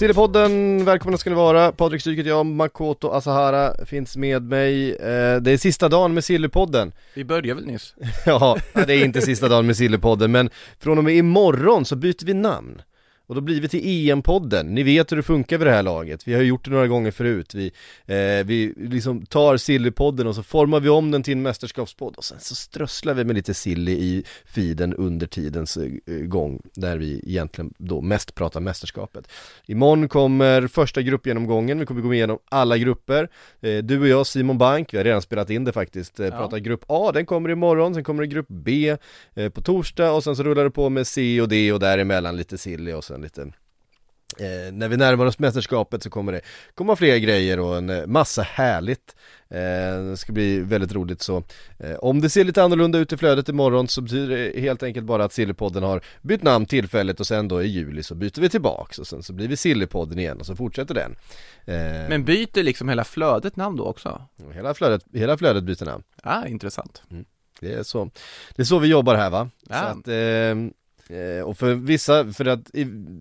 Sillypodden, välkomna ska ni vara. Patrik Stryk jag, Makoto Asahara finns med mig. Eh, det är sista dagen med Sillypodden. Vi började väl nyss? Ja, det är inte sista dagen med Sillypodden, men från och med imorgon så byter vi namn. Och då blir vi till EM-podden, ni vet hur det funkar vid det här laget, vi har gjort det några gånger förut. Vi, eh, vi liksom tar Sillypodden och så formar vi om den till en mästerskapspodd. Och sen så strösslar vi med lite silly i feeden under tidens eh, gång Där vi egentligen då mest pratar mästerskapet. Imorgon kommer första gruppgenomgången, vi kommer gå igenom alla grupper. Eh, Du och jag Simon Bank, vi har redan spelat in det faktiskt, eh, pratar grupp A, den kommer imorgon, sen kommer det grupp B eh, på torsdag. Och sen så rullar det på med C och D och däremellan lite silly och sen lite Eh, när vi närmar oss mästerskapet så kommer det komma fler grejer och en eh, massa härligt eh, Det ska bli väldigt roligt så eh, Om det ser lite annorlunda ut i flödet imorgon så betyder det helt enkelt bara att Sillypodden har bytt namn tillfälligt och sen då i juli så byter vi tillbaks och sen så blir vi Sillypodden igen och så fortsätter den eh, Men byter liksom hela flödet namn då också? hela, flödet, hela flödet byter namn Ah, intressant Det är så, det är så vi jobbar här va? Ja. Så att, eh, Eh, och för vissa, för att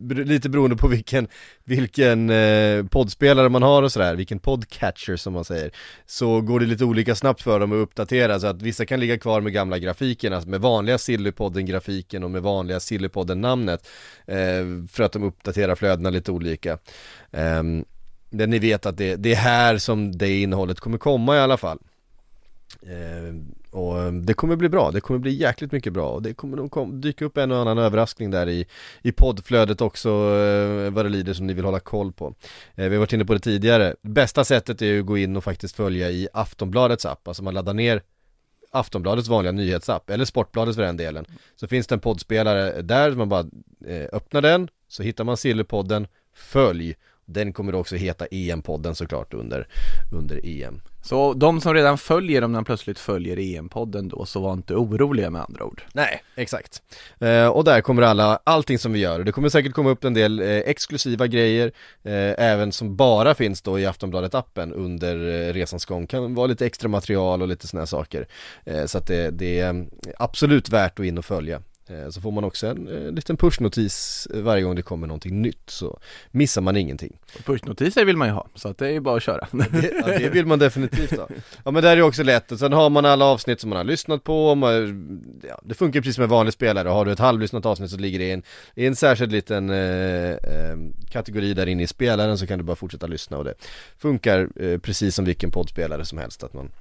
lite beroende på vilken, vilken eh, poddspelare man har och sådär, vilken podcatcher som man säger Så går det lite olika snabbt för dem att uppdatera så att vissa kan ligga kvar med gamla grafiken, alltså med vanliga Sillypodden-grafiken och med vanliga Sillypodden-namnet eh, För att de uppdaterar flödena lite olika. Ehm, Men ni vet att det, det är här som det innehållet kommer komma i alla fall. Eh, och eh, det kommer bli bra, det kommer bli jäkligt mycket bra. Och det kommer nog dyka upp en och annan överraskning där i, i poddflödet också eh, vad det lider som ni vill hålla koll på. Eh, vi har varit inne på det tidigare, bästa sättet är ju att gå in och faktiskt följa i Aftonbladets app, alltså man laddar ner Aftonbladets vanliga nyhetsapp, eller Sportbladets för den delen. Så finns det en poddspelare där, man bara öppnar den, så hittar man Sillypodden, följ. Den kommer också heta EM-podden såklart under, under EM Så de som redan följer, om de plötsligt följer EM-podden då, så var inte oroliga med andra ord Nej, exakt. Eh, och där kommer alla, allting som vi gör. Det kommer säkert komma upp en del eh, exklusiva grejer, eh, även som bara finns då i Aftonbladet-appen under eh, resans gång. Kan vara lite extra material och lite sådana saker. Eh, så att det, det är absolut värt att in och följa. Eh, Så får man också en eh, liten pushnotis varje gång det kommer någonting nytt så missar man ingenting. Pushnotiser vill man ju ha, så att det är ju bara att köra. Det, ja, det vill man definitivt ha. Ja men där är det också lätt, och sen har man alla avsnitt som man har lyssnat på, man, ja, det funkar precis som en vanlig spelare, har du ett halvlyssnat avsnitt så ligger det i en, i en särskild liten eh, eh, kategori där inne i spelaren så kan du bara fortsätta lyssna. Och det funkar eh, precis som vilken poddspelare som helst att man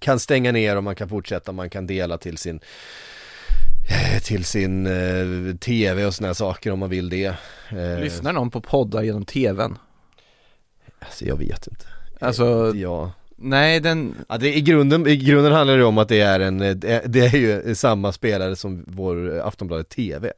kan stänga ner och man kan fortsätta, man kan dela till sin eh, till sin eh, tv och här saker om man vill det. Eh, Lyssnar någon på poddar genom TVn? Alltså jag vet inte. Alltså, Ja nej den, Ja, det, i, grunden, I grunden handlar det om att det är en, det är, det är ju samma spelare som vår Aftonbladet TV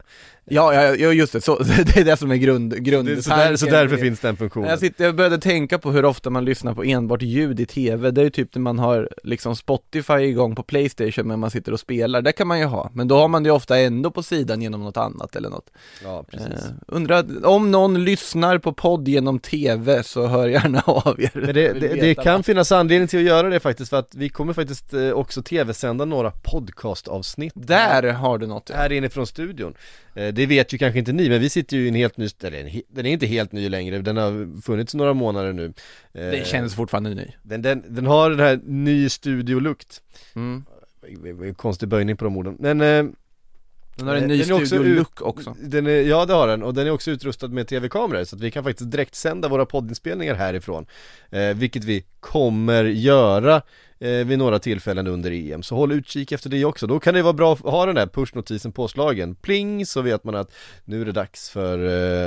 ja, ja, ja just det, så, det är det som är grund, grundtanken så, där, så därför finns den funktionen. Jag, sitter, jag började tänka på hur ofta man lyssnar på enbart ljud i TV, det är ju typ när man har liksom Spotify igång på Playstation men man sitter och spelar, det kan man ju ha, men då har man det ofta ändå på sidan genom något annat eller något. Ja, precis. Eh, Undrar, om någon lyssnar på podd genom TV så hör gärna av er. Men det, det, det kan finnas anledning till att göra det faktiskt för att vi kommer faktiskt eh, också tv-sända några podcastavsnitt. Där har du något ja. här inifrån studion Det vet ju kanske inte ni, men vi sitter ju i en helt ny, eller den är inte helt ny längre, den har funnits några månader nu. Eh, Det känns fortfarande ny. den, den, den har den här ny studiolukt mm. konstig böjning på de orden. Men eh, Den har en Eh, ny den är också studio-look också. Den är, ja det har den, och den är också utrustad med tv-kameror så att vi kan faktiskt direkt sända våra poddinspelningar härifrån. Eh, Vilket vi kommer göra. eh, vid några tillfällen under EM, så håll utkik efter det också. Då kan det vara bra att ha den där pushnotisen påslagen, pling så vet man att nu är det dags för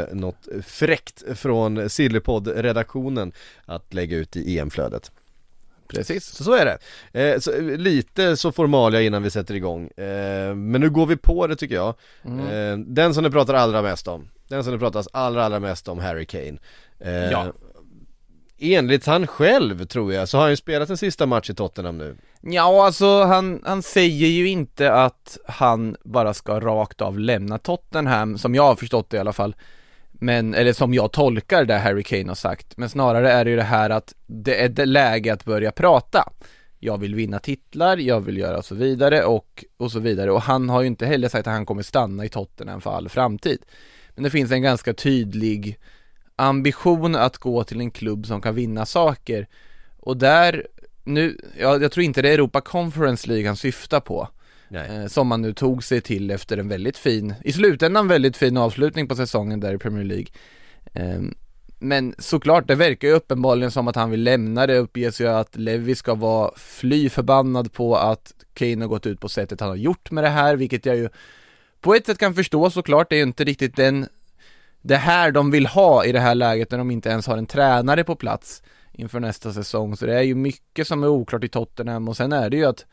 eh, något fräckt från Sillypodd-redaktionen att lägga ut i EM-flödet Precis så så är det. Eh, så, eh, lite så formalia innan vi sätter igång. Eh, men nu går vi på det tycker jag. Mm. Eh, den som det pratar allra mest om, den som det pratas allra allra mest om, Harry Kane. Eh, Ja. Enligt han själv tror jag, så har han ju spelat en sista match i Tottenham nu. Ja, alltså han, han säger ju inte att han bara ska rakt av lämna Tottenham, som jag har förstått det i alla fall. Men, eller som jag tolkar det Harry Kane har sagt. Men snarare är det ju det här att det är det läge att börja prata. Jag vill vinna titlar, jag vill göra så vidare och, och så vidare. Och han har ju inte heller sagt att han kommer stanna i Tottenham för all framtid. Men det finns en ganska tydlig ambition att gå till en klubb som kan vinna saker. Och där, nu, ja, jag tror inte det är Europa Conference League han syftar på. Eh, som man nu tog sig till efter en väldigt fin, i slutändan väldigt fin avslutning på säsongen där i Premier League. Eh, men såklart, det verkar ju uppenbarligen som att han vill lämna det, uppges ju att Levi ska vara fly förbannad på att Kane har gått ut på sättet han har gjort med det här, vilket jag ju på ett sätt kan förstå såklart, det är ju inte riktigt den det här de vill ha i det här läget när de inte ens har en tränare på plats inför nästa säsong, så det är ju mycket som är oklart i Tottenham och sen är det ju att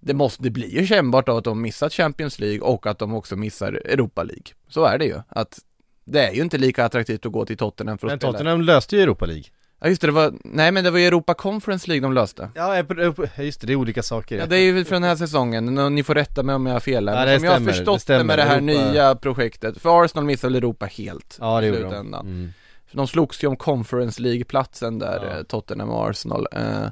det måste, det blir ju kännbart av att de missat Champions League och att de också missar Europa League. Så är det ju, att det är ju inte lika attraktivt att gå till Tottenham för att Men spela. Tottenham löste ju Europa League. Ja just det, det var, nej men det var ju Europa Conference League de löste. Ja, just det, det är olika saker. Ja det är ju för den här säsongen, ni får rätta mig om jag har fel här, Ja, men det som jag har stämmer, det förstått det, stämmer. med det här Europa- nya projektet, för Arsenal missade Europa helt Ja, det gjorde de. Mm. De slogs ju om Conference League-platsen där, Ja. eh, Tottenham och Arsenal. Eh,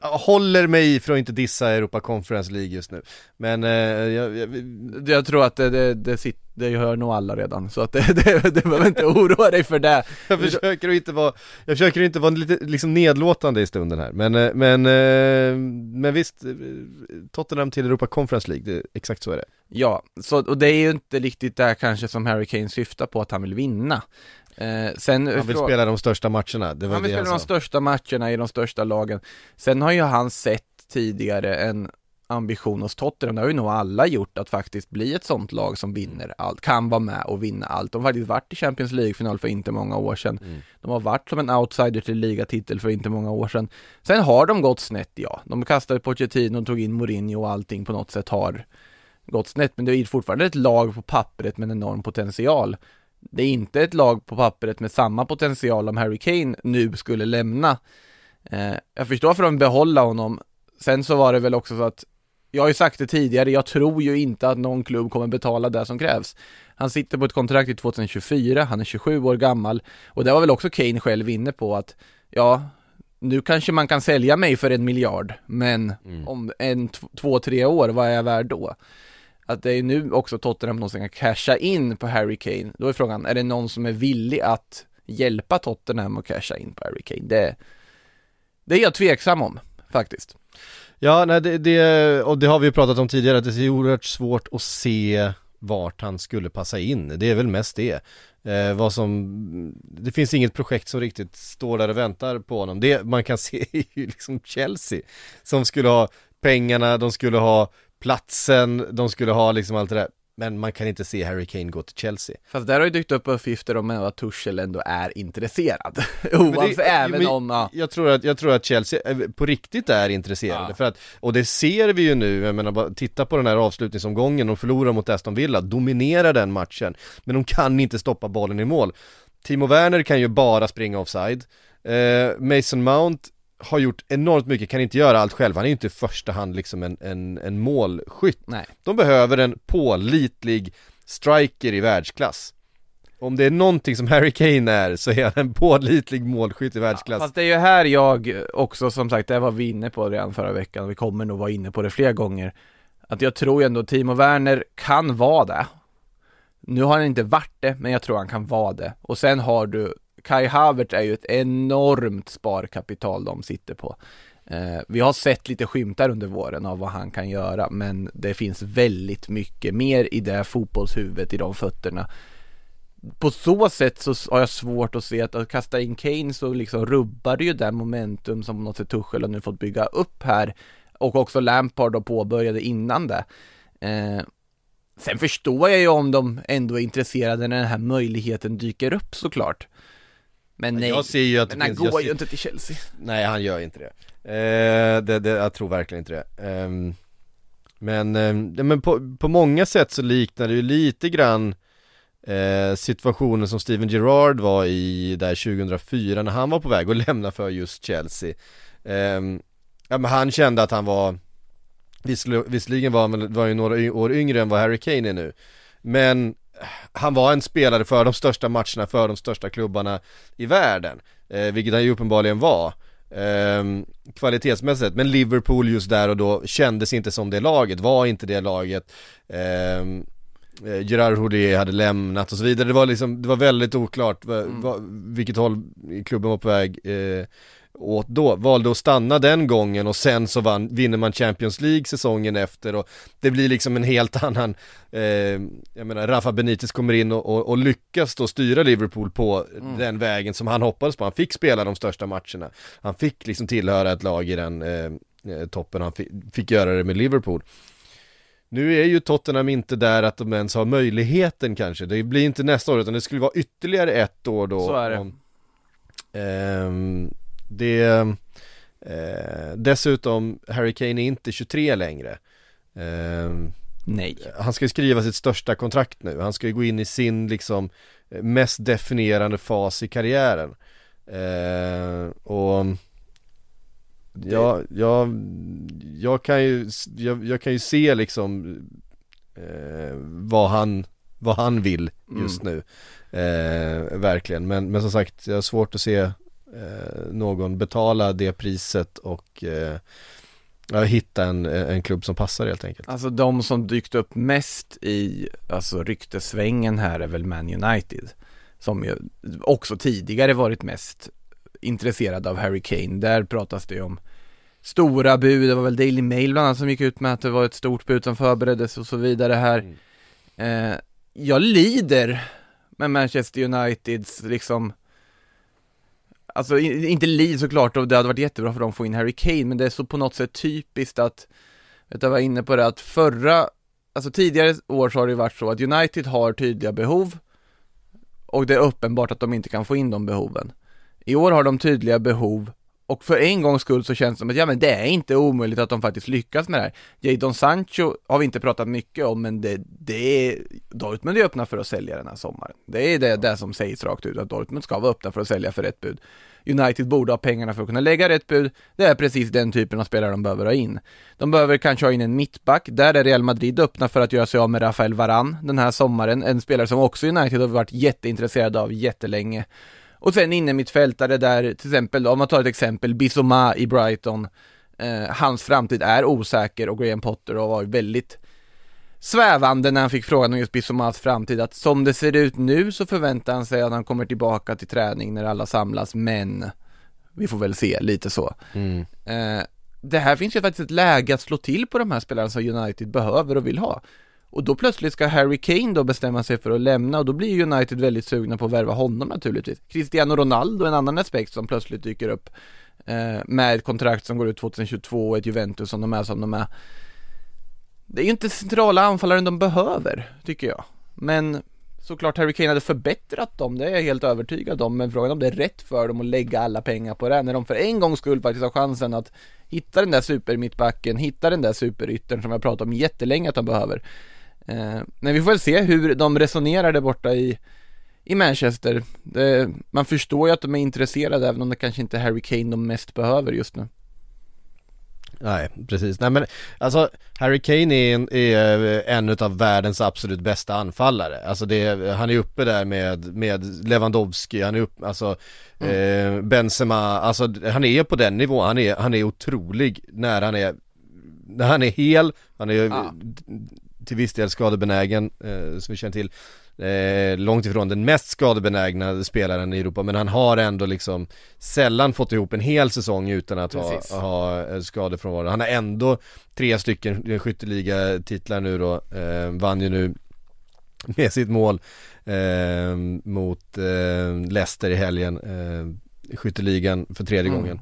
Jag håller mig för att inte dissa Europa Conference League just nu. Men eh, jag, jag, jag tror att det, det, det, sit, det gör nog alla redan, så att det, det, du behöver inte oroa dig för det. Jag försöker inte vara, jag försöker inte vara lite liksom nedlåtande i stunden här Men, eh, men, eh, men visst, eh, Tottenham till Europa Conference League, det, exakt så är det Ja, så, och det är ju inte riktigt där kanske som Harry Kane syftar på att han vill vinna. Eh, sen, Han vill spela de största matcherna, det var han vill det spela han de största matcherna i de största lagen. Sen har ju han sett tidigare en ambition hos Tottenham, det har ju nog alla gjort, att faktiskt bli ett sånt lag som vinner allt, kan vara med och vinna allt. De har faktiskt varit i Champions League-final för inte många år sedan. Mm. De har varit som en outsider till ligatitel för inte många år sedan. Sen har de gått snett, ja. De kastade Pochettino och tog in Mourinho och allting på något sätt har gått snett, men det är fortfarande ett lag på pappret med en enorm potential. Det är inte ett lag på pappret med samma potential om Harry Kane nu skulle lämna. Eh, jag förstår varför de behålla honom. Sen så var det väl också så att jag har ju sagt det tidigare, jag tror ju inte att någon klubb kommer betala det som krävs. Han sitter på ett kontrakt till 2024, han är 27 år gammal och det var väl också Kane själv inne på att ja, nu kanske man kan sälja mig för en miljard, men om en, två, tre år, vad är jag värd då? Att det är nu också Tottenham någonsin kan casha in på Harry Kane. Då är frågan, är det någon som är villig att hjälpa Tottenham att casha in på Harry Kane? Det, det är jag tveksam om, faktiskt. Ja, nej, det, det, och det har vi ju pratat om tidigare, att det är oerhört svårt att se vart han skulle passa in, det är väl mest det. Eh, vad som, det finns inget projekt som riktigt står där och väntar på honom. Det man kan se är ju liksom Chelsea, som skulle ha pengarna, de skulle ha platsen, de skulle ha liksom allt det där. Men man kan inte se Harry Kane gå till Chelsea. Fast där har ju dykt upp uppgifter om att Tuchel ändå är intresserad. Oavsett, även om, ja. Jag tror att, jag tror att Chelsea eh, på riktigt är intresserade Ja. för att, och det ser vi ju nu, jag menar bara titta på den här avslutningsomgången, de förlorar mot Aston Villa, dominerar den matchen, men de kan inte stoppa bollen i mål. Timo Werner kan ju bara springa offside, eh, Mason Mount har gjort enormt mycket, kan inte göra allt själv, han är ju inte i första hand liksom en, en, en målskytt. Nej. De behöver en pålitlig striker i världsklass. Om det är någonting som Harry Kane är så är han en pålitlig målskytt i världsklass. Fast det är ju här jag också, som sagt, det var vi inne på redan förra veckan, vi kommer nog vara inne på det fler gånger. Att jag tror ju ändå Timo Werner kan vara det. Nu har han inte varit det, men jag tror han kan vara det. Och sen har du, Kai Havertz är ju ett enormt sparkapital de sitter på. Eh, vi har sett lite skymtar under våren av vad han kan göra men det finns väldigt mycket mer i det fotbollshuvudet, i de fötterna. På så sätt så har jag svårt att se att att kasta in Kane så liksom rubbar det ju det momentum som på något sätt Tuchel har nu fått bygga upp här och också Lampard då påbörjade innan det. Eh, sen förstår jag ju om de ändå är intresserade när den här möjligheten dyker upp såklart. Men nej, Jag ser ju att men han finns, går ju inte till Chelsea. Nej han gör inte det. Eh, det, det jag tror verkligen inte det. Ehm, men, ja, men på, på många sätt så liknar det ju lite grann eh, situationen som Steven Gerrard var i där 2004 när han var på väg att lämna för just Chelsea. Ehm, ja men han kände att han var Visserligen var han var ju några år yngre än vad Harry Kane är nu Men han var en spelare för de största matcherna, för de största klubbarna i världen eh, Vilket han ju uppenbarligen var ehm, Kvalitetsmässigt, men Liverpool just där och då kändes inte som det laget, var inte det laget ehm, eh, Gerard Houllier hade lämnat och så vidare, det var liksom, det var väldigt oklart va, vilket håll klubben var på väg eh, åt då, valde att stanna den gången och sen så vann, vinner man Champions League säsongen efter och det blir liksom en helt annan, eh, jag menar Rafa Benitez kommer in och, och, och lyckas då styra Liverpool på den vägen som han hoppades på, han fick spela de största matcherna, han fick liksom tillhöra ett lag i den eh, eh, toppen, han fick, fick göra det med Liverpool. Nu är ju Tottenham inte där att de ens har möjligheten kanske, det blir inte nästa år utan det skulle vara ytterligare ett år då Så är det. om- Ehm, det, eh, dessutom, Harry Kane är inte 23 längre. Ehm, Nej. han ska ju skriva sitt största kontrakt nu, han ska ju gå in i sin liksom eh, mest definierande fas i karriären. Ehm, och jag, jag, jag kan ju, jag, jag kan ju se liksom eh, vad han, vad han vill just nu. Eh, verkligen, men, men som sagt, jag har svårt att se eh, någon betala det priset och eh, ja, hitta en, en klubb som passar helt enkelt. Alltså de som dykt upp mest i alltså ryktesvängen här är väl Man United Som ju också tidigare varit mest intresserade av Harry Kane. Där pratas det ju om stora bud, det var väl Daily Mail bland annat som gick ut med att det var ett stort bud som förbereddes och så vidare här. Eh, Jag lider med Manchester Uniteds liksom Alltså inte Lee såklart och det hade varit jättebra för dem att få in Harry Kane men det är så på något sätt typiskt att Vet jag var inne på det att förra, alltså tidigare år så har det varit så att United har tydliga behov och det är uppenbart att de inte kan få in de behoven. I år har de tydliga behov och för en gångs skull så känns det som att ja men det är inte omöjligt att de faktiskt lyckas med det här. Jadon Sancho har vi inte pratat mycket om men det, det är, Dortmund är öppna för att sälja den här sommaren. Det är det, det som sägs rakt ut att Dortmund ska vara öppna för att sälja för rätt bud. United borde ha pengarna för att kunna lägga rätt bud. Det är precis den typen av spelare de behöver ha in. De behöver kanske ha in en mittback. Där är Real Madrid öppna för att göra sig av med Rafael Varan den här sommaren. En spelare som också United har varit jätteintresserade av jättelänge. Och sen inne mittfältare där till exempel, om man tar ett exempel, Bissoma i Brighton. Eh, hans framtid är osäker och Graham Potter har varit väldigt svävande när han fick frågan om just Bissomas framtid att som det ser ut nu så förväntar han sig att han kommer tillbaka till träning när alla samlas men vi får väl se lite så. Mm. Eh, det här finns ju faktiskt ett läge att slå till på de här spelarna som United behöver och vill ha. Och då plötsligt ska Harry Kane då bestämma sig för att lämna och då blir United väldigt sugna på att värva honom naturligtvis. Cristiano Ronaldo, en annan aspekt som plötsligt dyker upp eh, med ett kontrakt som går ut 2022 och ett Juventus som de är som de är. Det är ju inte centrala anfallaren de behöver, tycker jag. Men såklart Harry Kane hade förbättrat dem, det är jag helt övertygad om. Men frågan är om det är rätt för dem att lägga alla pengar på det, när de för en gångs skull faktiskt har chansen att hitta den där supermittbacken, hitta den där superyttern som jag pratat om jättelänge att de behöver. Eh, men vi får väl se hur de resonerar där borta i, i Manchester. Det, man förstår ju att de är intresserade även om det kanske inte är Harry Kane de mest behöver just nu. Nej, precis. Nej men alltså Harry Kane är en, är en av världens absolut bästa anfallare. Alltså det, han är uppe där med, med Lewandowski, han är uppe, alltså eh, Benzema, alltså han är på den nivån, han är, han är otrolig när han är, när han är hel, han är Ja. Till viss del skadebenägen, eh, som vi känner till eh, Långt ifrån den mest skadebenägna spelaren i Europa men han har ändå liksom Sällan fått ihop en hel säsong utan att ha, Precis. ha eh, skadefrånvaro Han har ändå tre stycken skytteligatitlar nu då, eh, vann ju nu med sitt mål eh, mot eh, Leicester i helgen eh, Skytteligan för tredje Mm. gången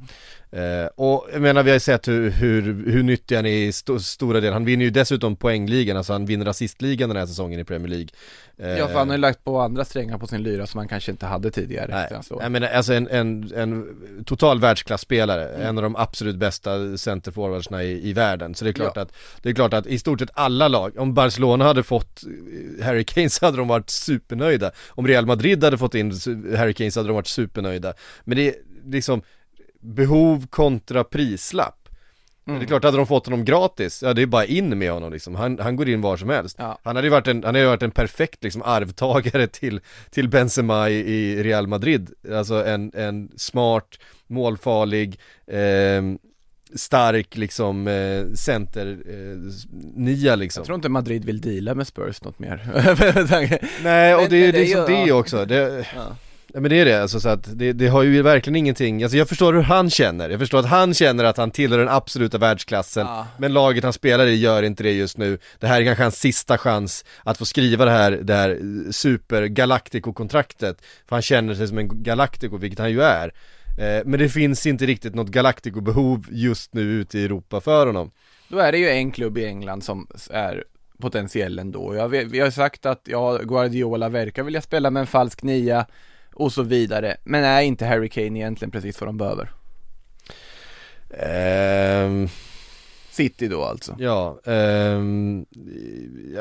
Eh, och jag menar vi har ju sett hur, hur, hur nyttig han är i sto- stora delar, han vinner ju dessutom poängligan, alltså han vinner assistligan den här säsongen i Premier League. Eh, Ja för han har ju lagt på andra strängar på sin lyra som han kanske inte hade tidigare Nej, jag menar alltså en, en, en total världsklasspelare, Mm. en av de absolut bästa centerforwardsna i, i världen. Så det är klart Ja. att, det är klart att i stort sett alla lag, om Barcelona hade fått eh, Harry Kane så hade de varit supernöjda. Om Real Madrid hade fått in Harry Kane så hade de varit supernöjda. Men det är liksom behov kontra prislapp Mm. Det är klart, hade de fått honom gratis, ja det är bara in med honom liksom, han, han går in var som helst Ja. Han hade ju varit en, han hade varit en perfekt liksom arvtagare till, till Benzema i, i Real Madrid Alltså en, en smart, målfarlig, eh, stark liksom eh, center, eh, nia liksom Jag tror inte Madrid vill deala med Spurs något mer Nej och Men- det är ju det liksom det ja. också, det, ja. Ja men det är det, alltså så att det, det har ju verkligen ingenting, alltså jag förstår hur han känner, jag förstår att han känner att han tillhör den absoluta världsklassen Ja. Men laget han spelar i gör inte det just nu Det här är kanske hans sista chans att få skriva det här, det här super Galactico-kontraktet För han känner sig som en Galactico, vilket han ju är eh, Men det finns inte riktigt något Galactico-behov just nu ute i Europa för honom Då är det ju en klubb i England som är potentiell ändå. Jag, vi har sagt att ja, Guardiola verkar vilja spela med en falsk nia och så vidare. Men är inte Harry Kane egentligen precis vad de behöver? Ehm, City då alltså. Ja, ehm,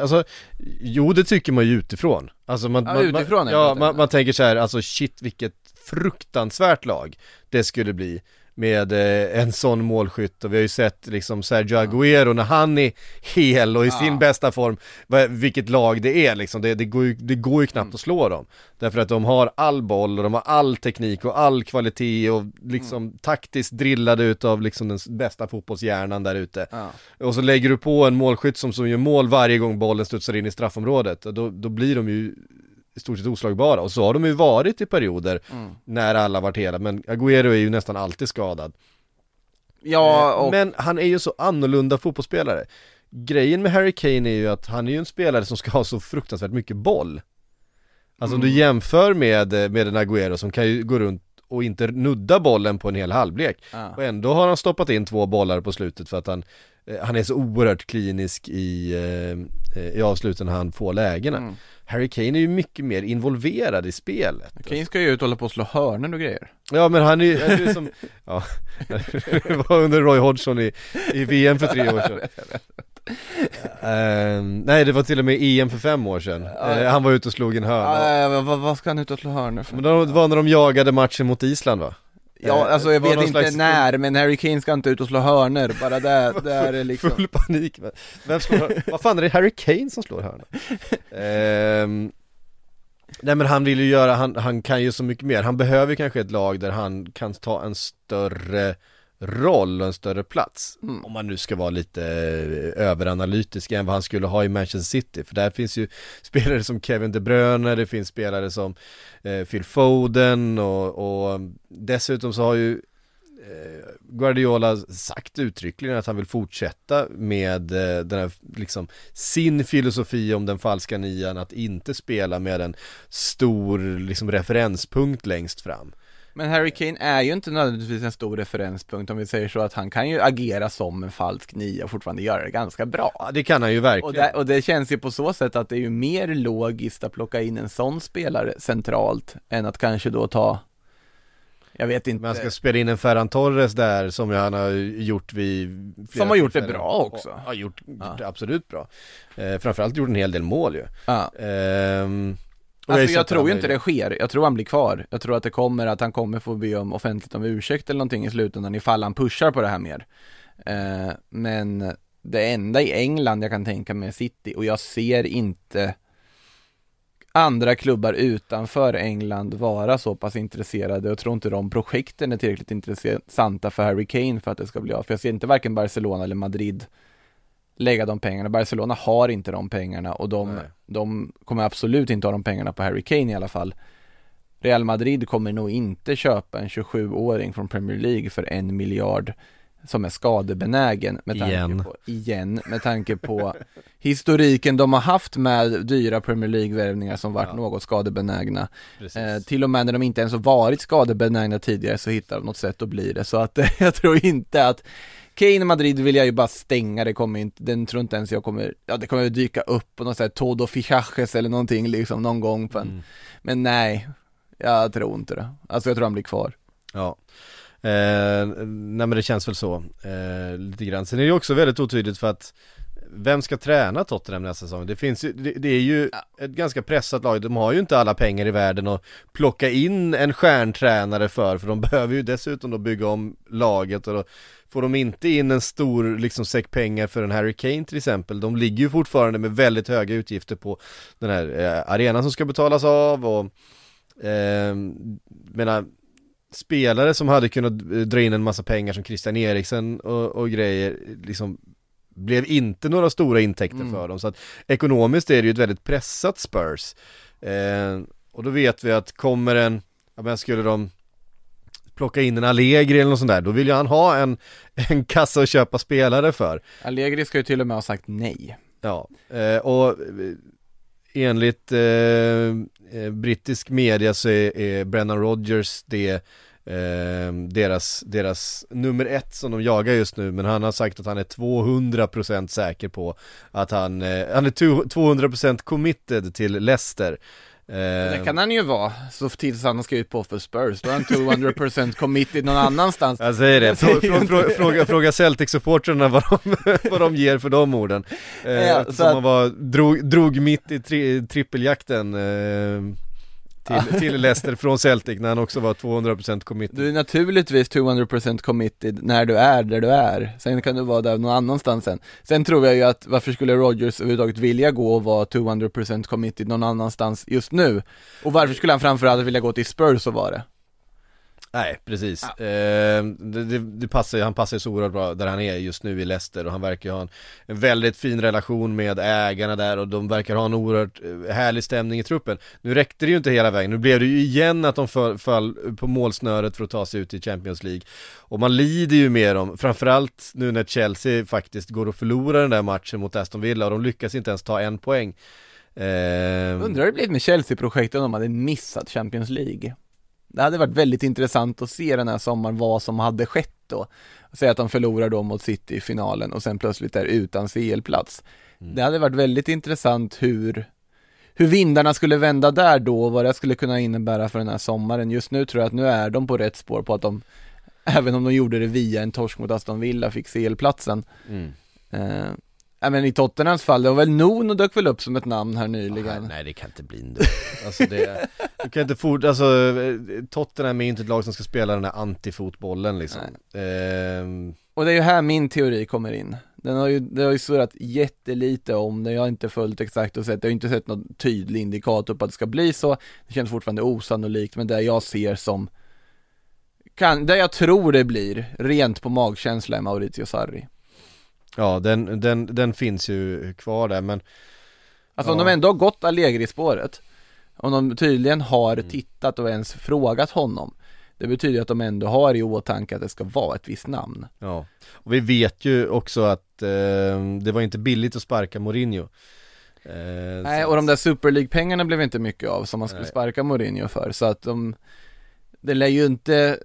alltså Jo det tycker man ju utifrån Alltså man, Ja, man, utifrån man, ja, man, man tänker så här, alltså shit vilket fruktansvärt lag det skulle bli med eh, en sån målskytt och vi har ju sett liksom Sergio Aguero när han är hel och i Ja. sin bästa form, vilket lag det är liksom, det, det, går, ju, det går ju knappt Mm. att slå dem. Därför att de har all boll och de har all teknik och all kvalitet och liksom Mm. taktiskt drillade utav liksom den bästa fotbollshjärnan där ute. Ja. Och så lägger du på en målskytt som, som gör mål varje gång bollen studsar in i straffområdet, och då, då blir de ju i stort sett oslagbara. Och så har de ju varit i perioder Mm. när alla varit hela, men Agüero är ju nästan alltid skadad. Ja, Eh, och Men han är ju så annorlunda fotbollsspelare. Grejen med Harry Kane är ju att han är ju en spelare som ska ha så fruktansvärt mycket boll. Alltså om du Mm. jämför med, eh, med en Agüero som kan ju gå runt och inte nudda bollen på en hel halvlek. ja. Och ändå har han stoppat in två bollar på slutet för att han eh, Han är så oerhört klinisk i, eh, eh, i avsluten när han får lägena Mm. Harry Kane är ju mycket mer involverad i spelet Kane ska ju ut och hålla på och slå hörnor och grejer. Ja men han är ju, han är ju som, ja, det var under Roy Hodgson i, i VM för tre år sedan Ehm, Nej det var till och med EM för fem år sedan, Eh, han var ute och slog en hörna vad, vad, ska han ut och slå hörnor för? Men det var när de jagade matchen mot Island va? Ja, Eh, alltså jag var vet inte slags när, men Harry Kane ska inte ut och slå hörnor, bara där, där är liksom Full panik, vem slår? Vad fan är det Harry Kane som slår hörna? Ehm, nej men han vill ju göra, han, han kan ju så mycket mer, han behöver kanske ett lag där han kan ta en större roll och en större plats Mm. Om man nu ska vara lite eh, överanalytisk än vad han skulle ha i Manchester City För där finns ju spelare som Kevin De Bruyne, det finns spelare som eh, Phil Foden och, och dessutom så har ju eh, Guardiola sagt uttryckligen att han vill fortsätta med eh, den här, liksom, sin filosofi om den falska nian, att inte spela med en stor liksom, referenspunkt längst fram. Men Harry Kane är ju inte nödvändigtvis en stor referenspunkt om vi säger så att han kan ju agera som en falsk nia och fortfarande göra det ganska bra. Ja, det kan han ju verkligen. Och det, och det känns ju på så sätt att det är ju mer logiskt att plocka in en sån spelare centralt än att kanske då ta Jag vet inte Men han ska spela in en Ferran Torres där som han har gjort vid Som har gjort det bra också. Ja, gjort, gjort Ja. absolut bra. Eh, framförallt gjort en hel del mål ju. ja. Och Alltså jag tror ju inte det sker, jag tror han blir kvar. Jag tror att det kommer, att han kommer få be om offentligt om ursäkt eller någonting i slutändan ifall han pushar på det här mer. Eh, Men det enda i England jag kan tänka mig är City och jag ser inte andra klubbar utanför England vara så pass intresserade. Och tror inte de projekten är tillräckligt intressanta för Harry Kane för att det ska bli av. För jag ser inte varken Barcelona eller Madrid lägga de pengarna. Barcelona har inte de pengarna och de, de kommer absolut inte ha de pengarna på Harry Kane i alla fall. Real Madrid kommer nog inte köpa en 27-åring från Premier League för en miljard som är skadebenägen med tanke Igen. på, igen, med tanke på historiken de har haft med dyra Premier League-värvningar som varit Ja. något skadebenägna. Eh, till och med när de inte ens har varit skadebenägna tidigare så hittar de något sätt att bli det. Så att jag tror inte att Kane och Madrid vill jag ju bara stänga, det kommer inte, den tror inte ens jag kommer, ja det kommer ju dyka upp på något sätt, Todo Fichajes eller någonting liksom någon gång på en, Mm. men nej, jag tror inte det. Alltså jag tror han blir kvar. Ja. Eh, nej men det känns väl så, eh, lite grann. Sen är det också väldigt otydligt för att vem ska träna Tottenham nästa säsong? Det finns ju, det, det är ju ett ganska pressat lag, de har ju inte alla pengar i världen att plocka in en stjärntränare för, för de behöver ju dessutom då bygga om laget och då får de inte in en stor liksom säck pengar för en Harry Kane till exempel, de ligger ju fortfarande med väldigt höga utgifter på den här eh, arenan som ska betalas av och eh, menar spelare som hade kunnat eh, dra in en massa pengar som Christian Eriksen och, och grejer liksom blev inte några stora intäkter Mm. för dem så att ekonomiskt är det ju ett väldigt pressat Spurs eh, och då vet vi att kommer en, ja men skulle de plocka in en Allegri eller något sånt där, då vill ju han ha en, en kassa att köpa spelare för Allegri ska ju till och med ha sagt nej. Ja, eh, och eh, enligt eh, eh, brittisk media så är, är Brennan Rodgers det eh, deras, deras nummer ett som de jagar just nu men han har sagt att han är 200% säker på att han, eh, han är to- 200% committed till Leicester Det kan han ju vara, så tills han ska ut på för Spurs, då är han 200% committed någon annanstans. Jag säger det, frå, frå, frå, fråga, fråga Celtic-supportrarna vad de, vad de ger för de orden. Eh, Ja, så att- han var, drog, drog mitt i tri, trippeljakten eh, till, till Leicester från Celtic när han också var 200% committed Du är naturligtvis 200% committed när du är där du är, sen kan du vara där någon annanstans sen. Sen tror jag ju att, varför skulle Rogers överhuvudtaget vilja gå och vara 200% committed någon annanstans just nu? Och varför skulle han framförallt vilja gå till Spurs och vara det? Nej, precis. Eh, det, det, passar, ju- han passar ju så oerhört bra där han är just nu i Leicester och han verkar ha en, en väldigt fin relation med ägarna där och de verkar ha en oerhört eh, härlig stämning i truppen. Nu räckte det ju inte hela vägen, nu blev det ju igen att de föll, föll på målsnöret för att ta sig ut i Champions League. Och man lider ju med dem, framförallt nu när Chelsea faktiskt går och förlorar den där matchen mot Aston Villa och de lyckas inte ens ta en poäng. Eh, Undrar hur det blivit med Chelsea-projektet om de hade missat Champions League? Det hade varit väldigt intressant att se den här sommaren vad som hade skett då. Säg att de förlorar då mot City i finalen och sen plötsligt är utan CL-plats. Det hade varit väldigt intressant hur hur vindarna skulle vända där då och vad det skulle kunna innebära för den här sommaren. Just nu tror jag att nu är de på rätt spår på att de, även om de gjorde det via en torsk mot Aston Villa, fick CL-platsen. mm. Eh, ja, men i Tottenhams fall, det var väl Nono dök väl upp som ett namn här nyligen. nej det kan inte bli nu. Alltså det, du kan inte fort, alltså eh, Tottenham är ju inte ett lag som ska spela den här antifotbollen liksom. Ehm, Och det är ju här min teori kommer in. Den har ju, det har ju surrat jättelite om det, jag har inte följt exakt och sett, jag har inte sett någon tydlig indikator på att det ska bli så. Det känns fortfarande osannolikt, men det jag ser som kan, det jag tror det blir, rent på magkänsla är Maurizio Sarri. Ja den, den, den finns ju kvar där men Alltså om Ja. de ändå har gått Allegri-spåret, om de tydligen har Mm. tittat och ens frågat honom, det betyder att de ändå har i åtanke att det ska vara ett visst namn. ja. Och vi vet ju också att eh, det var inte billigt att sparka Mourinho. Eh, Nej, och de där Super League-pengarna blev inte mycket av som man skulle Nej. sparka Mourinho för, så att de, det lär ju inte,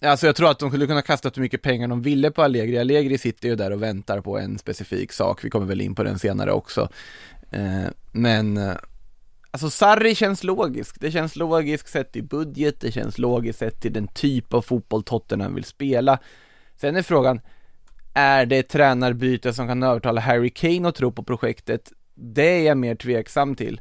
alltså jag tror att de skulle kunna kasta hur mycket pengar de ville på Allegri, Allegri sitter ju där och väntar på en specifik sak, vi kommer väl in på den senare också, eh, men eh, Alltså Sarri känns logisk, det känns logiskt sett i budget, det känns logiskt sett till den typ av fotboll Tottenham vill spela. Sen är frågan, är det ett tränarbyte som kan övertala Harry Kane att tro på projektet? Det är jag mer tveksam till.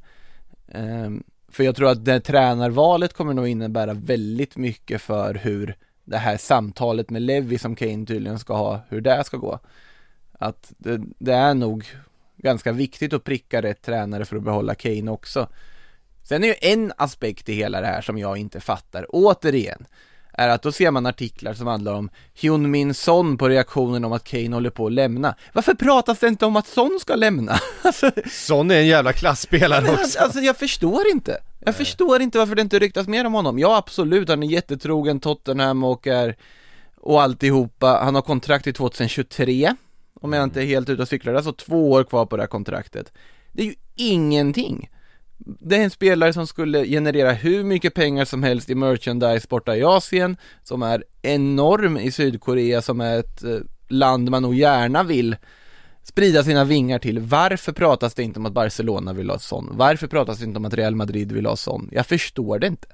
Ehm, för jag tror att det tränarvalet kommer nog innebära väldigt mycket för hur det här samtalet med Levi som Kane tydligen ska ha, hur det ska gå. Att det, det är nog ganska viktigt att pricka rätt tränare för att behålla Kane också. Sen är ju en aspekt i hela det här som jag inte fattar, återigen, är att då ser man artiklar som handlar om Hyun Min Son på reaktionen om att Kane håller på att lämna. Varför pratas det inte om att Son ska lämna? alltså, Son är en jävla klassspelare men också. alltså jag förstår inte. Jag förstår inte varför det inte ryktas mer om honom. Ja absolut, han är jättetrogen Tottenham och är och alltihopa. Han har kontrakt till 2023 om jag inte är helt ute och cyklar. Det är alltså två år kvar på det här kontraktet. Det är ju ingenting. Det är en spelare som skulle generera hur mycket pengar som helst i merchandise borta i Asien, som är enorm i Sydkorea, som är ett eh, land man nog gärna vill sprida sina vingar till. Varför pratas det inte om att Barcelona vill ha sån? Varför pratas det inte om att Real Madrid vill ha sån? Jag förstår det inte.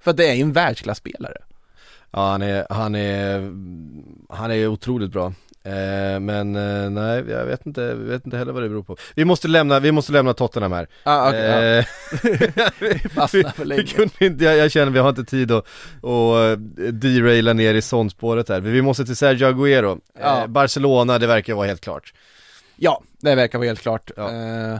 För det är ju en världsklasspelare. Ja han är, han är, han är otroligt bra. Eh, men eh, nej, jag vet inte, jag vet inte heller vad det beror på. Vi måste lämna, vi måste lämna Tottenham här. Ah, okay, ja. Eh, fastnar för vi, länge. vi kunde inte, jag, jag känner vi har inte tid att, att deraila ner i sånspåret här. Vi måste till Sergio Agüero. Ja. Eh, Barcelona, det verkar vara helt klart. Ja, det verkar vara helt klart. Ja. Eh,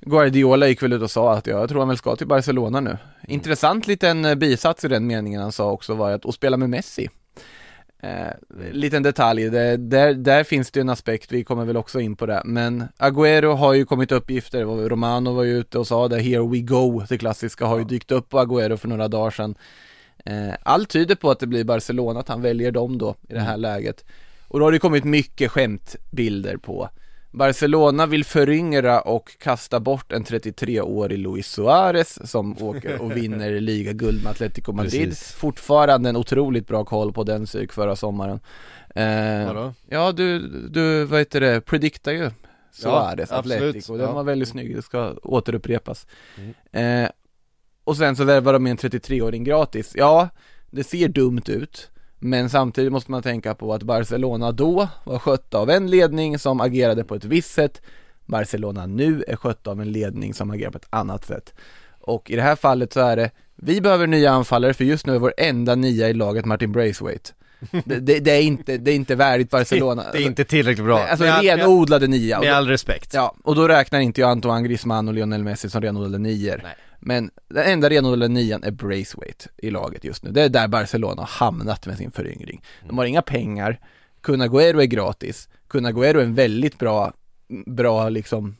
Guardiola gick väl ut och sa att jag tror han väl ska till Barcelona nu. Intressant liten eh, bisats i den meningen han sa också var att, att spela med Messi. Eh, liten detalj, det, där, där finns det ju en aspekt, vi kommer väl också in på det, men Agüero har ju kommit uppgifter, Romano var ju ute och sa det, here we go, det klassiska har ju dykt upp på Agüero för några dagar sedan. Eh, allt tyder på att det blir Barcelona, att han väljer dem då i det här läget. Och då har det kommit mycket skämtbilder på Barcelona vill föryngra och kasta bort en 33-årig Luis Suarez som åker och vinner ligaguld med Atletico Madrid. Precis. Fortfarande en otroligt bra koll på den psyk förra sommaren. Eh, Vadå? ja, du, du, vad heter det, prediktar ju Suarez, Ja. Atletico. Den Ja. var väldigt snygg, det ska återupprepas. Eh, och sen så värvar de en 33-åring gratis. Ja, det ser dumt ut. Men samtidigt måste man tänka på att Barcelona då var skött av en ledning som agerade på ett visst sätt. Barcelona nu är skött av en ledning som agerar på ett annat sätt. Och i det här fallet så är det, vi behöver nya anfallare för just nu är vår enda nia i laget Martin Braithwaite. Det, det, det, är, inte, det är inte värdigt Barcelona. Det är inte tillräckligt bra. Alltså Med renodlade nia. Med all respekt. Ja, och då räknar inte jag Antoine Griezmann och Lionel Messi som renodlade nior. Nej. Men den enda renodlade nian är Braithwaite i laget just nu. Det är där Barcelona har hamnat med sin föryngring. De har inga pengar, Kun Agüero är gratis, Kun Agüero är en väldigt bra, bra liksom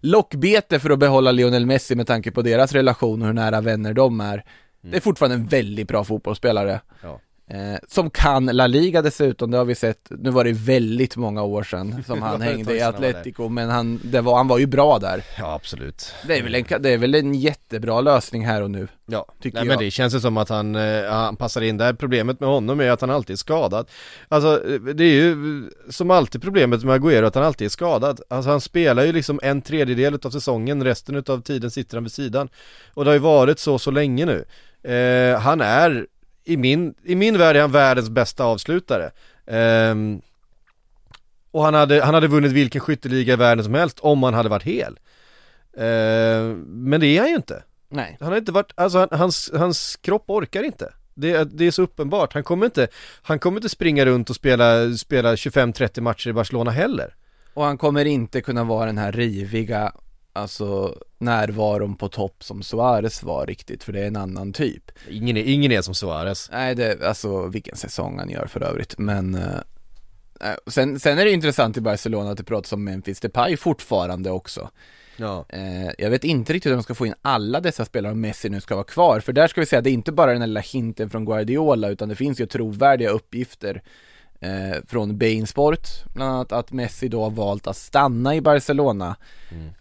lockbete för att behålla Lionel Messi med tanke på deras relation och hur nära vänner de är. Det är fortfarande en väldigt bra fotbollsspelare. Ja. Eh, som kan La Liga dessutom, det har vi sett, nu var det väldigt många år sedan som han hängde i. Atletico, men han, det var, han var ju bra där. Ja, absolut. Det är väl en, det är väl en jättebra lösning här och nu. Ja, Tycker Nej, jag. men det känns ju som att han, eh, han passar in där. Problemet med honom är att han alltid är skadad. Alltså eh, det är ju eh, som alltid problemet med Agüero att han alltid är skadad. Alltså han spelar ju liksom en tredjedel av säsongen, resten av tiden sitter han vid sidan. Och det har ju varit så så länge nu. Eh, han är, i min, i min värld är han världens bästa avslutare. Ehm, och han hade, han hade vunnit vilken skytteliga i världen som helst om han hade varit hel. Eh, men det är han ju inte. Nej. Han har inte varit, alltså han, hans, hans kropp orkar inte. Det, är- det är så uppenbart. Han kommer inte, han kommer inte springa runt och spela, spela 25-30 matcher i Barcelona heller. Och han kommer inte kunna vara den här riviga, alltså närvaron på topp som Suarez var riktigt, för det är en annan typ. Ingen är, ingen är som Suarez. Nej, det, alltså vilken säsong han gör för övrigt, men eh, sen, sen är det intressant i Barcelona att det pratas om Memphis Depay fortfarande också. Ja. Eh, jag vet inte riktigt hur de ska få in alla dessa spelare om Messi nu ska vara kvar, för där ska vi säga, det är inte bara den här lilla hinten från Guardiola, utan det finns ju trovärdiga uppgifter eh, från Bein Sport, bland annat att Messi då har valt att stanna i Barcelona.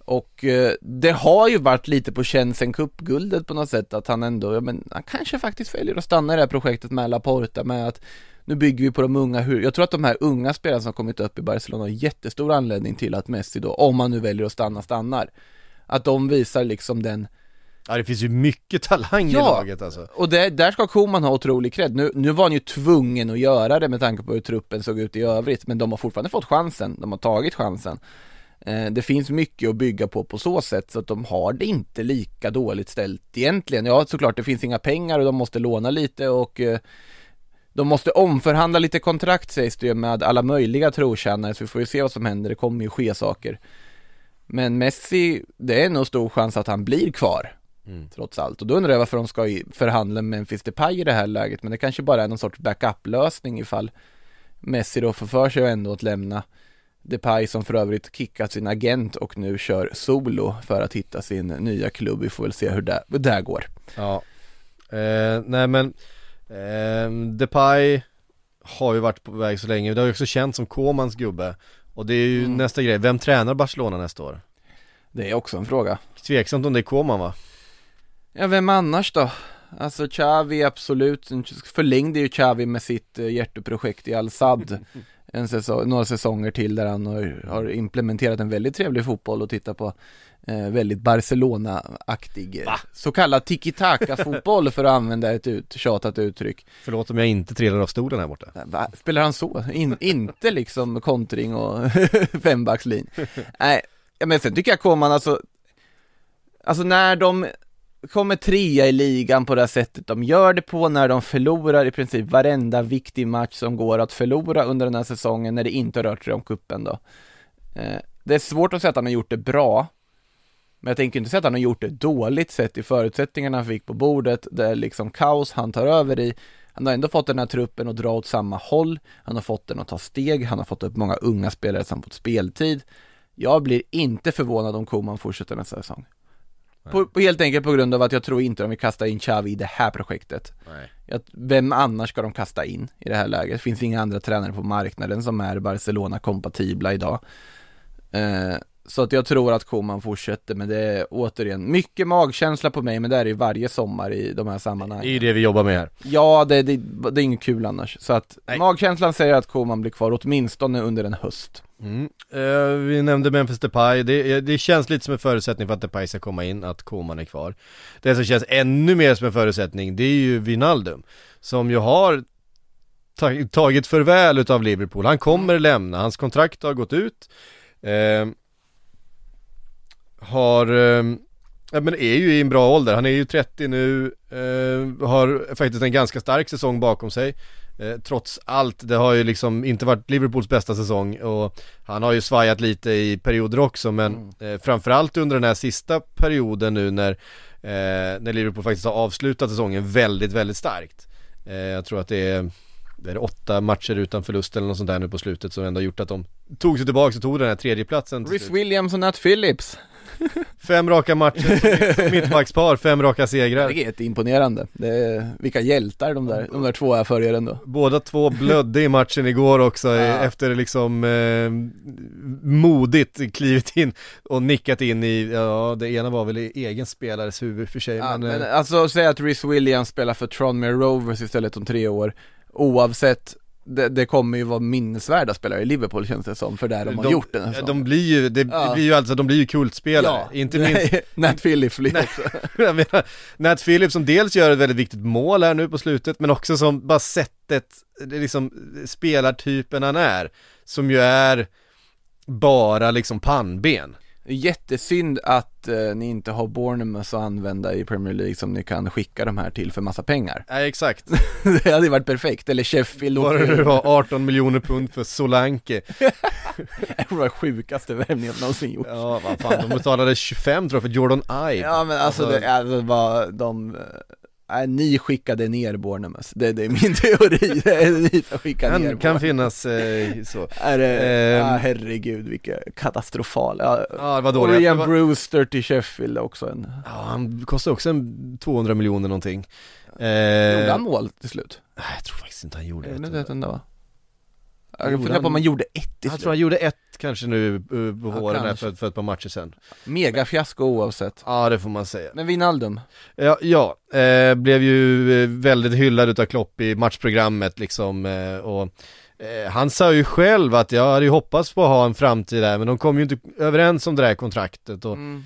Och eh, det har ju varit lite på känn sen cupguldet på något sätt, att han ändå, ja men han kanske faktiskt väljer att stanna i det här projektet med Laporta, med att nu bygger vi på de unga, hur, jag tror att de här unga spelarna som har kommit upp i Barcelona har jättestor anledning till att Messi då, om man nu väljer att stanna, stannar. Att de visar liksom den, ja, det finns ju mycket talang i Ja. laget alltså. och det, där ska Koman ha otrolig cred. Nu, nu var han ju tvungen att göra det med tanke på hur truppen såg ut i övrigt, men de har fortfarande fått chansen, de har tagit chansen. Eh, det finns mycket att bygga på på så sätt, så att de har det inte lika dåligt ställt egentligen. Ja, såklart, det finns inga pengar och de måste låna lite och eh, de måste omförhandla lite kontrakt sägs det ju med alla möjliga trotjänare, så vi får ju se vad som händer, det kommer ju ske saker. Men Messi, det är nog stor chans att han blir kvar. Mm. Trots allt. Och då undrar jag varför de ska förhandla med Memphis Depay i det här läget. Men det kanske bara är någon sorts backup-lösning ifall Messi då får för sig ändå att lämna Depay som för övrigt kickat sin agent och nu kör solo för att hitta sin nya klubb. Vi får väl se hur det, hur det går. Ja, eh, nej men eh, Depay har ju varit på väg så länge, det har ju också känts som Komans gubbe Och det är ju Mm. nästa grej, vem tränar Barcelona nästa år? Det är också en fråga. Tveksamt om det är Koman va? Ja, vem annars då? Alltså Xavi absolut, förlängde ju Xavi med sitt eh, hjärteprojekt i Al-Sad en säsong, några säsonger till där han har, har implementerat en väldigt trevlig fotboll och titta på eh, väldigt Barcelona-aktig eh, så kallad tiki-taka-fotboll för att använda ett ut, tjatat uttryck. Förlåt om jag inte trillar av stolen här borta Va? Spelar han så? In, inte liksom kontring och fembackslin. Nej, men sen tycker jag Koman alltså, alltså när de kommer trea i ligan på det här sättet de gör det på, när de förlorar i princip varenda viktig match som går att förlora under den här säsongen när det inte har rört sig om kuppen då. Eh, det är svårt att säga att han har gjort det bra, men jag tänker inte säga att han har gjort det dåligt sett i förutsättningarna han fick på bordet, det är liksom kaos han tar över i. Han har ändå fått den här truppen att dra åt samma håll, han har fått den att ta steg, han har fått upp många unga spelare som fått speltid. Jag blir inte förvånad om Koman fortsätter nästa säsong. På, på, helt enkelt på grund av att jag tror inte de vill kasta in Xavi i det här projektet. Jag, vem annars ska de kasta in i det här läget? Det finns inga andra tränare på marknaden som är Barcelona-kompatibla idag. Eh, så att jag tror att Koman fortsätter, men det är återigen mycket magkänsla på mig, men det är ju varje sommar i de här Det är sammanhangen. ju det vi jobbar med här Ja, det, det, det är inget kul annars. Så att Nej. magkänslan säger att Koman blir kvar åtminstone under en höst mm. eh, Vi nämnde Memphis Depay, det, det känns lite som en förutsättning för att Depay ska komma in, att Koman är kvar. Det som känns ännu mer som en förutsättning, det är ju Wijnaldum Som ju har ta- tagit förväl utav Liverpool, han kommer lämna, hans kontrakt har gått ut. Eh, Har, eh, ja men är ju i en bra ålder, han är ju 30 nu, eh, har faktiskt en ganska stark säsong bakom sig eh, Trots allt, det har ju liksom inte varit Liverpools bästa säsong och han har ju svajat lite i perioder också men eh, framförallt under den här sista perioden nu när, eh, när Liverpool faktiskt har avslutat säsongen väldigt, väldigt starkt eh, Jag tror att det är det är åtta matcher utan förlust eller något sånt där nu på slutet som ändå gjort att de tog sig tillbaka och tog den här tredjeplatsen till Rhys. Williams och Nat Phillips. Fem raka matcher, mittbackspar, fem raka Det segrar är jätteimponerande. Det är, vilka hjältar de där, de där två är för er ändå. Båda två blödde i matchen igår också Ja. efter liksom eh, modigt klivit in och nickat in i, ja det ena var väl i egen spelares huvud för sig Ja, men, men eh, alltså säg att Rhys Williams spelar för Tranmere Rovers istället om tre år. Oavsett, det, det kommer ju vara minnesvärda spelare i Liverpool känns det som, för det de, har gjort den här de blir ju, det, Ja. blir ju alltså, de blir ju kultspelare, inte minst Nat Phillips blir också. menar, Nat Phillips som dels gör ett väldigt viktigt mål här nu på slutet men också som bara sättet, liksom spelartypen han är Som ju är bara liksom pannben Jättesynd att eh, ni inte har Bournemouth att använda i Premier League som ni kan skicka de här till för massa pengar. Nej exakt, det hade varit perfekt, eller Sheffield och det var 18 miljoner pund för Solanke Det var sjukaste värvningen någonsin gjort. Ja vad fan, de betalade 25 tror jag för Jordan Ibe Ja men alltså, Alltså- det, alltså var de, äh, ni skickade ner Bournemouth, det, det är min teori, det är ni som skickade ner kan, kan finnas eh, så. Är det, Ehm. ja herregud vilka katastrofal, ja, Ja det var dåligt. Orion Det var- Brewster till Sheffield också en, Ja han kostar också en 200 miljoner någonting. Eh, gjorde han mål till slut? nej, Jag tror faktiskt inte han gjorde ett vet inte ändå va? Gjorde Jag funderar han- på om man gjorde ett till Jag tror han gjorde ett kanske nu uh, på Ja, våren här för, för ett par matcher sedan. Megafiasko oavsett. Ja det får man säga. Men Wijnaldum, Ja, ja eh, blev ju eh, väldigt hyllad utav Klopp i matchprogrammet liksom eh, och eh, han sa ju själv att jag hade ju hoppats på att ha en framtid där men de kom ju inte överens om det här kontraktet och mm.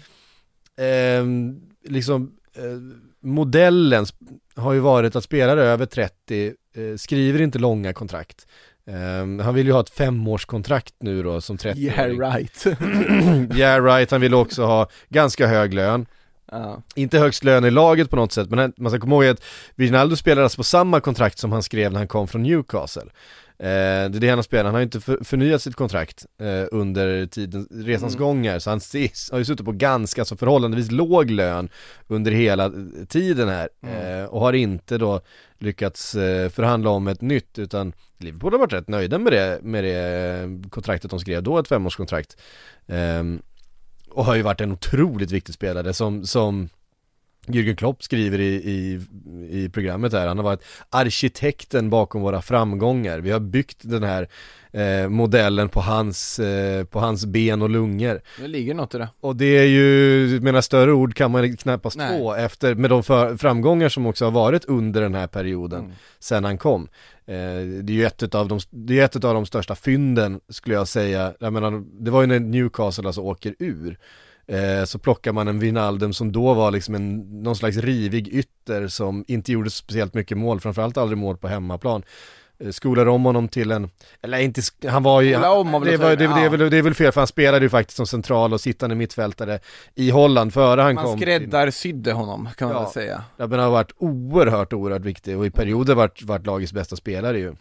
eh, liksom eh, modellen har ju varit att spelare över 30 eh, skriver inte långa kontrakt. Eh, han vill ju ha ett femårskontrakt nu då som 30 yeah right yeah right, han vill också ha ganska hög lön. Ja. inte högst lön i laget på något sätt, men man ska komma ihåg att Wijnaldum spelar alltså på samma kontrakt som han skrev när han kom från Newcastle. Eh, det är det han har spelat, han har inte för, förnyat sitt kontrakt eh, under tiden, resans Mm. gånger, så han ses, har ju suttit på ganska, så förhållandevis låg lön under hela eh, tiden här, Mm. och har inte då lyckats förhandla om ett nytt, utan Liverpool har varit rätt nöjda med det, med det kontraktet de skrev då, ett femårskontrakt. Ehm, och har ju varit en otroligt viktig spelare som, som Jürgen Klopp skriver i, i, i programmet här, han har varit arkitekten bakom våra framgångar. Vi har byggt den här eh, modellen på hans, eh, på hans ben och lungor. Det ligger något i det. Och det är ju, menar större ord kan man knappast Nej. få efter, med de för, framgångar som också har varit under den här perioden Mm. sen han kom. Eh, det är ju ett utav de, det är ett utav de största fynden skulle jag säga. Jag menar, det var ju när Newcastle alltså åker ur. Eh, så plockar man en Wijnaldum som då var liksom en, någon slags rivig ytter som inte gjorde speciellt mycket mål, framförallt aldrig mål på hemmaplan. Eh, skolar om honom till en, eller inte, han var ju, om det, var, säga, det, det, är ja. väl, det är väl fel för han spelade ju faktiskt som central och sittande mittfältare i Holland före han Man kom. till- skräddarsydde honom kan man Ja. väl säga. Ja men han har varit oerhört, oerhört viktig och i perioder varit, varit lagets bästa spelare ju.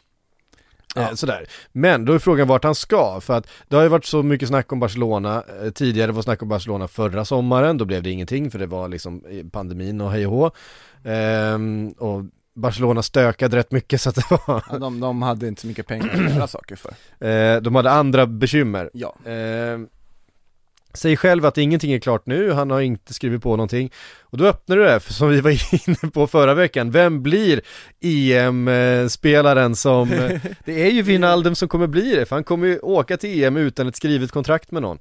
Ja. Eh, sådär. Men då är frågan vart han ska, för att det har ju varit så mycket snack om Barcelona, eh, tidigare var snack om Barcelona förra sommaren, då blev det ingenting för det var liksom pandemin och hej och hå. Ehm, och Barcelona stökade rätt mycket så att det var, Ja, de, de hade inte så mycket pengar att göra saker för. eh, de hade andra bekymmer. Ja. Eh, säger själv att ingenting är klart nu, han har inte skrivit på någonting. Och då öppnar du det, för som vi var inne på förra veckan, vem blir EM-spelaren som, det är ju Wijnaldum som kommer bli det, för han kommer ju åka till EM utan ett skrivet kontrakt med någon.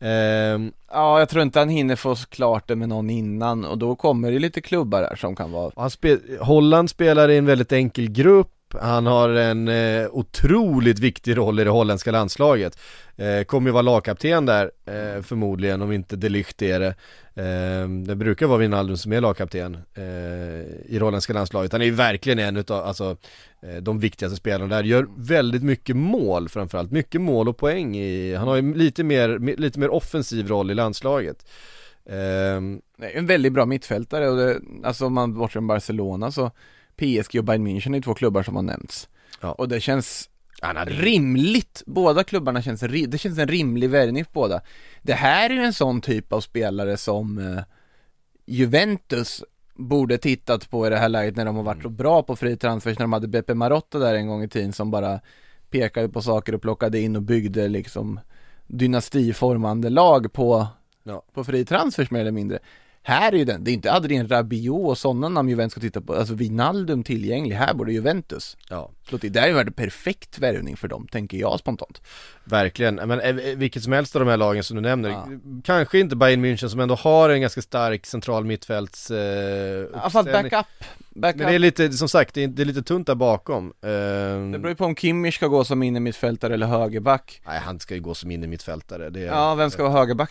Ehm, Ja, jag tror inte han hinner få klart det med någon innan och då kommer det lite klubbar där som kan vara spel, Holland spelar i en väldigt enkel grupp, han har en eh, otroligt viktig roll i det holländska landslaget. Eh, kommer ju vara lagkapten där eh, förmodligen om inte de Ligt är det. Eh, det brukar vara Wijnaldum som är lagkapten eh, i det holländska landslaget. Han är ju verkligen en utav, alltså eh, de viktigaste spelarna där. Gör väldigt mycket mål framförallt, mycket mål och poäng i, han har ju lite mer, lite mer offensiv roll i landslaget. Ehm. En väldigt bra mittfältare och det, alltså om man bortser från Barcelona så PSG och Bayern München är två klubbar som har nämnts. Ja. Och det känns hade rimligt, båda klubbarna känns, det känns en rimlig värvning på båda. Det här är ju en sån typ av spelare som eh, Juventus borde tittat på i det här läget när de har varit så bra på fri transfers, när de hade Beppe Marotta där en gång i tiden som bara pekade på saker och plockade in och byggde liksom dynastiformande lag på, Ja. på fri transfers mer eller mindre. Här är ju den, det är inte Adrien Rabiot och sådana namn Juventus ska titta på, alltså Wijnaldum tillgänglig, här borde Juventus ja. slå till. Det här är en perfekt värvning för dem, tänker jag spontant. Verkligen, men eh, vilket som helst av de här lagen som du nämner, Ja. kanske inte Bayern München som ändå har en ganska stark central mittfälts eh, uppställning. backup, backup. Men det är lite, som sagt, det är, det är lite tunt där bakom. Eh, Det beror ju på om Kimmich ska gå som inne mittfältare eller högerback. Nej, han ska ju gå som in i mittfältare. Det är, Ja, vem ska vara högerback?